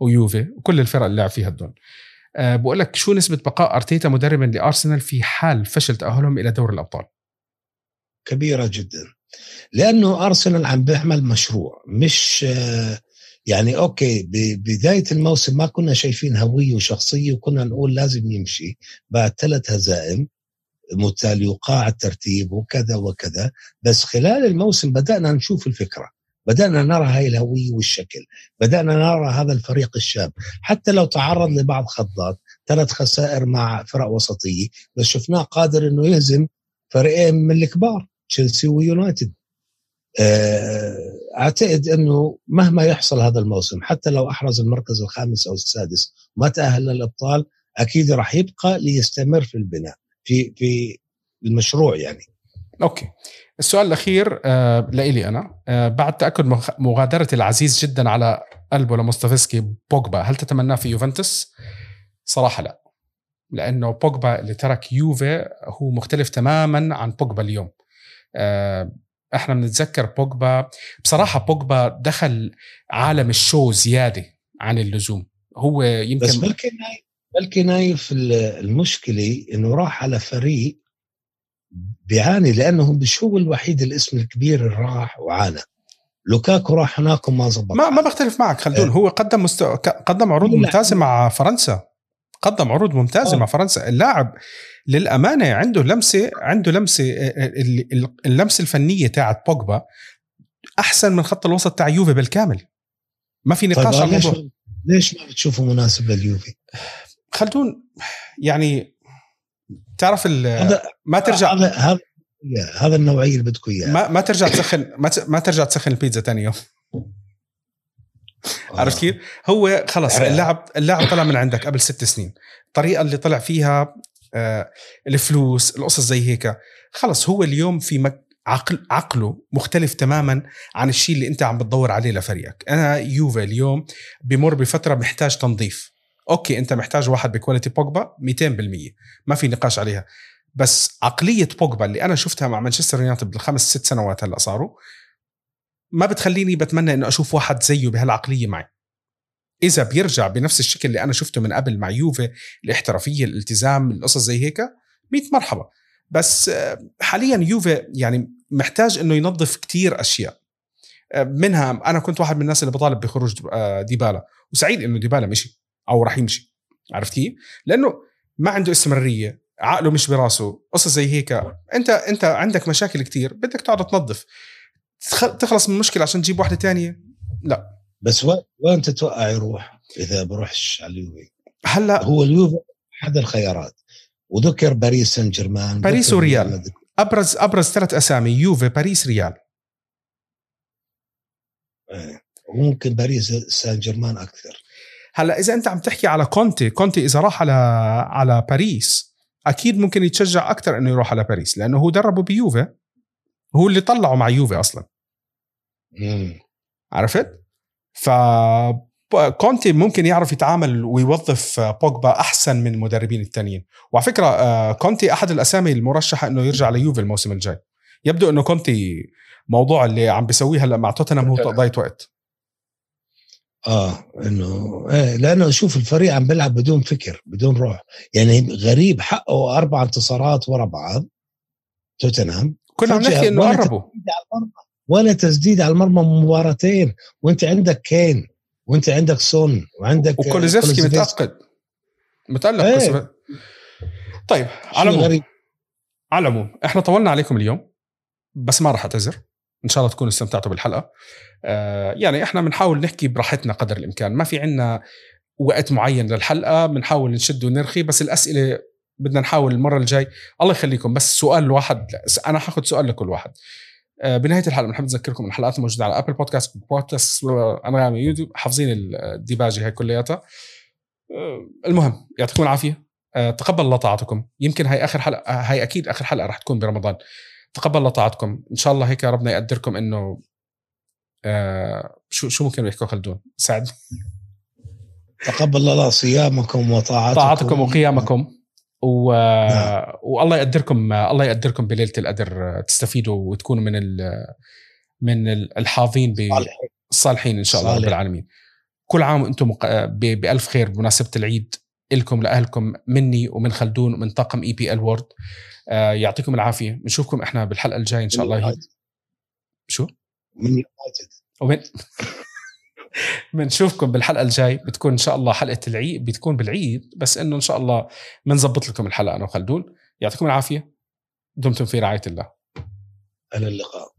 ويوفي وكل الفرق اللي لعب فيها الدون. آه بقول لك شو نسبة بقاء أرتيتا مدربا لأرسنال في حال فشل تاهلهم إلى دوري الأبطال؟ كبيرة جدا. لأنه ارسنال عم بيعمل مشروع مش يعني أوكي ببدايه الموسم ما كنا شايفين هوية وشخصية وكنا نقول لازم يمشي بعد ثلاث هزائم متالي وقاع الترتيب وكذا وكذا بس خلال الموسم بدأنا نشوف الفكرة بدأنا نرى هاي الهوية والشكل بدأنا نرى هذا الفريق الشاب حتى لو تعرض لبعض خضات ثلاث خسائر مع فرق وسطية بس شفناه قادر إنه يهزم فريقين من الكبار. تشيلسي ويونايتد. آه، أعتقد إنه مهما يحصل هذا الموسم حتى لو أحرز المركز الخامس أو السادس ما تأهل للإبطال أكيد راح يبقى ليستمر في البناء في في المشروع يعني. okay. السؤال الأخير آه لإلي أنا. آه بعد تأكد مغادرة العزيز جدا على قلبه لمستفسكي بوجبا هل تتمناه في يوفنتوس؟ صراحة لا. لأنه بوجبا اللي ترك يوفي هو مختلف تماما عن بوجبا اليوم. إحنا بنتذكر بوجبا. بصراحة بوجبا دخل عالم ال show زيادة عن اللزوم. هو يمكن بس بلكي نايف بلكي نايف المشكلة إنه راح على فريق بيعاني لأنه مش هو الوحيد الاسم الكبير اللي راح وعانى. لوكاكو راح هناك وما زبط. ما ما بختلف معك خلدون. آه. هو قدم مستو... قدم عروض ممتازة مع فرنسا. قدم عروض ممتازة أوه. مع فرنسا. اللاعب للأمانة عنده لمسة عنده لمسة آه، آه، اللمسة الفنية تاعت بوجبا أحسن من خط الوسط تاع يوفي بالكامل ما في نقاش طيب ليش ليش ما بتشوفه مناسب لليوفي؟ خلدون يعني تعرف ما ترجع هذا هذا النوعية اللي بدكم إياها ما, ما ترجع تسخن ما, ما ترجع تسخن البيتزا ثاني يوم آه. عرفت كيف؟ هو خلص اللاعب اللاعب طلع من عندك قبل ست سنين الطريقة اللي طلع فيها الفلوس القصص زي هيك. خلص هو اليوم في مك عقل عقله مختلف تماما عن الشيء اللي أنت عم بتدور عليه لفريقك. أنا يوفا اليوم بمر بفترة محتاج تنظيف. okay أنت محتاج واحد ب quality بوجبا 200% ما في نقاش عليها. بس عقلية بوجبا اللي أنا شفتها مع مانشستر يونايتد بالخمس ست سنوات هلأ صاروا ما بتخليني بتمنى إنه أشوف واحد زيه بهالعقلية معي. إذا بيرجع بنفس الشكل اللي أنا شفته من قبل مع يوفي الاحترافية الالتزام القصص زي هيك 100 مرحبا. بس حاليا يوفي يعني محتاج إنه ينظف كتير أشياء. منها أنا كنت واحد من الناس اللي بطالب بخروج آه، ديبالا. وسعيد إنه ديبالا مشي أو راح يمشي. عرفت كيف؟ لأنه ما عنده استمرارية عقله مش براسه قصص زي هيك. أنت أنت عندك مشاكل كتير بدك تقعد تنظف. تخلص من المشكلة عشان تجيب واحدة تانية؟ لا. بس وين تتوقع يروح إذا بروحش على اليوفي هلأ هو اليوفي أحد الخيارات. وذكر باريس سان جيرمان باريس وريال. أبرز أبرز ثلاث أسامي يوفي باريس ريال. وممكن باريس سان جيرمان أكثر. هلأ إذا أنت عم تحكي على كونتي كونتي إذا راح على على باريس أكيد ممكن يتشجع أكثر إنه يروح على باريس لأنه هو دربه بيوفي. هو اللي طلعه مع يوفي أصلا. مم. عرفت؟ ف كونتي ممكن يعرف يتعامل ويوظف بوجبا أحسن من المدربين الثانيين وعلى فكرة آه، كونتي أحد الأسامي المرشحة إنه يرجع ليوفي الموسم الجاي. يبدو إنه كونتي موضوع اللي عم بيسويه هلا مع توتنهام هو تقضيه وقت. آه إنه إيه لأنه شوف الفريق عم بيلعب بدون فكر بدون روح. يعني غريب حقه أربع انتصارات ورا بعض توتنهام. كنا عم نحكي إنه قربوا. ولا تسديد على المرمى مباراتين. وانت عندك كين وانت عندك سون وعندك وكولوسيفسكي متعقد متألق إيه. طيب على العموم. على العموم إحنا طولنا عليكم اليوم بس ما راح أعتذر. إن شاء الله تكونوا استمتعتوا بالحلقة. آه يعني إحنا بنحاول نحكي براحتنا قدر الإمكان. ما في عنا وقت معين للحلقة بنحاول نشد ونرخي بس الأسئلة بدنا نحاول المرة الجاي. الله يخليكم بس سؤال واحد أنا حاخذ سؤال لكل واحد. بنهاية الحلقة بنحب نذكركم الحلقات موجودة على ابل بودكاست بودكاست أنغامي يوتيوب حافظين الديباجة هي كلياتها. آه، المهم يعطيكم العافية. آه، تقبل الله طاعتكم. يمكن هاي آخر حلقة هاي أكيد آخر حلقة راح تكون برمضان. تقبل الله طاعتكم. إن شاء الله هيك ربنا يقدركم إنه شو شو ممكن يحكوا خلدون؟ سعد. تقبل الله صيامكم وطاعتكم. طاعتكم وقيامكم. و... نعم. والله يقدركم الله يقدركم بليلة القدر تستفيدوا وتكونوا من ال... من الحاظين بالصالحين إن شاء الله رب العالمين. كل عام وأنتم ب... بألف خير بمناسبة العيد لكم لأهلكم مني ومن خلدون ومن طاقم EPL World. يعطيكم العافية. بنشوفكم إحنا بالحلقة الجاية إن شاء الله. شو؟ من يونايتد. ومن؟ بنشوفكم بالحلقة الجاي. بتكون إن شاء الله حلقة العيد بتكون بالعيد بس إنه إن شاء الله بنظبط لكم الحلقة. أنا وخلدون يعطيكم العافية. دمتم في رعاية الله. إلى اللقاء.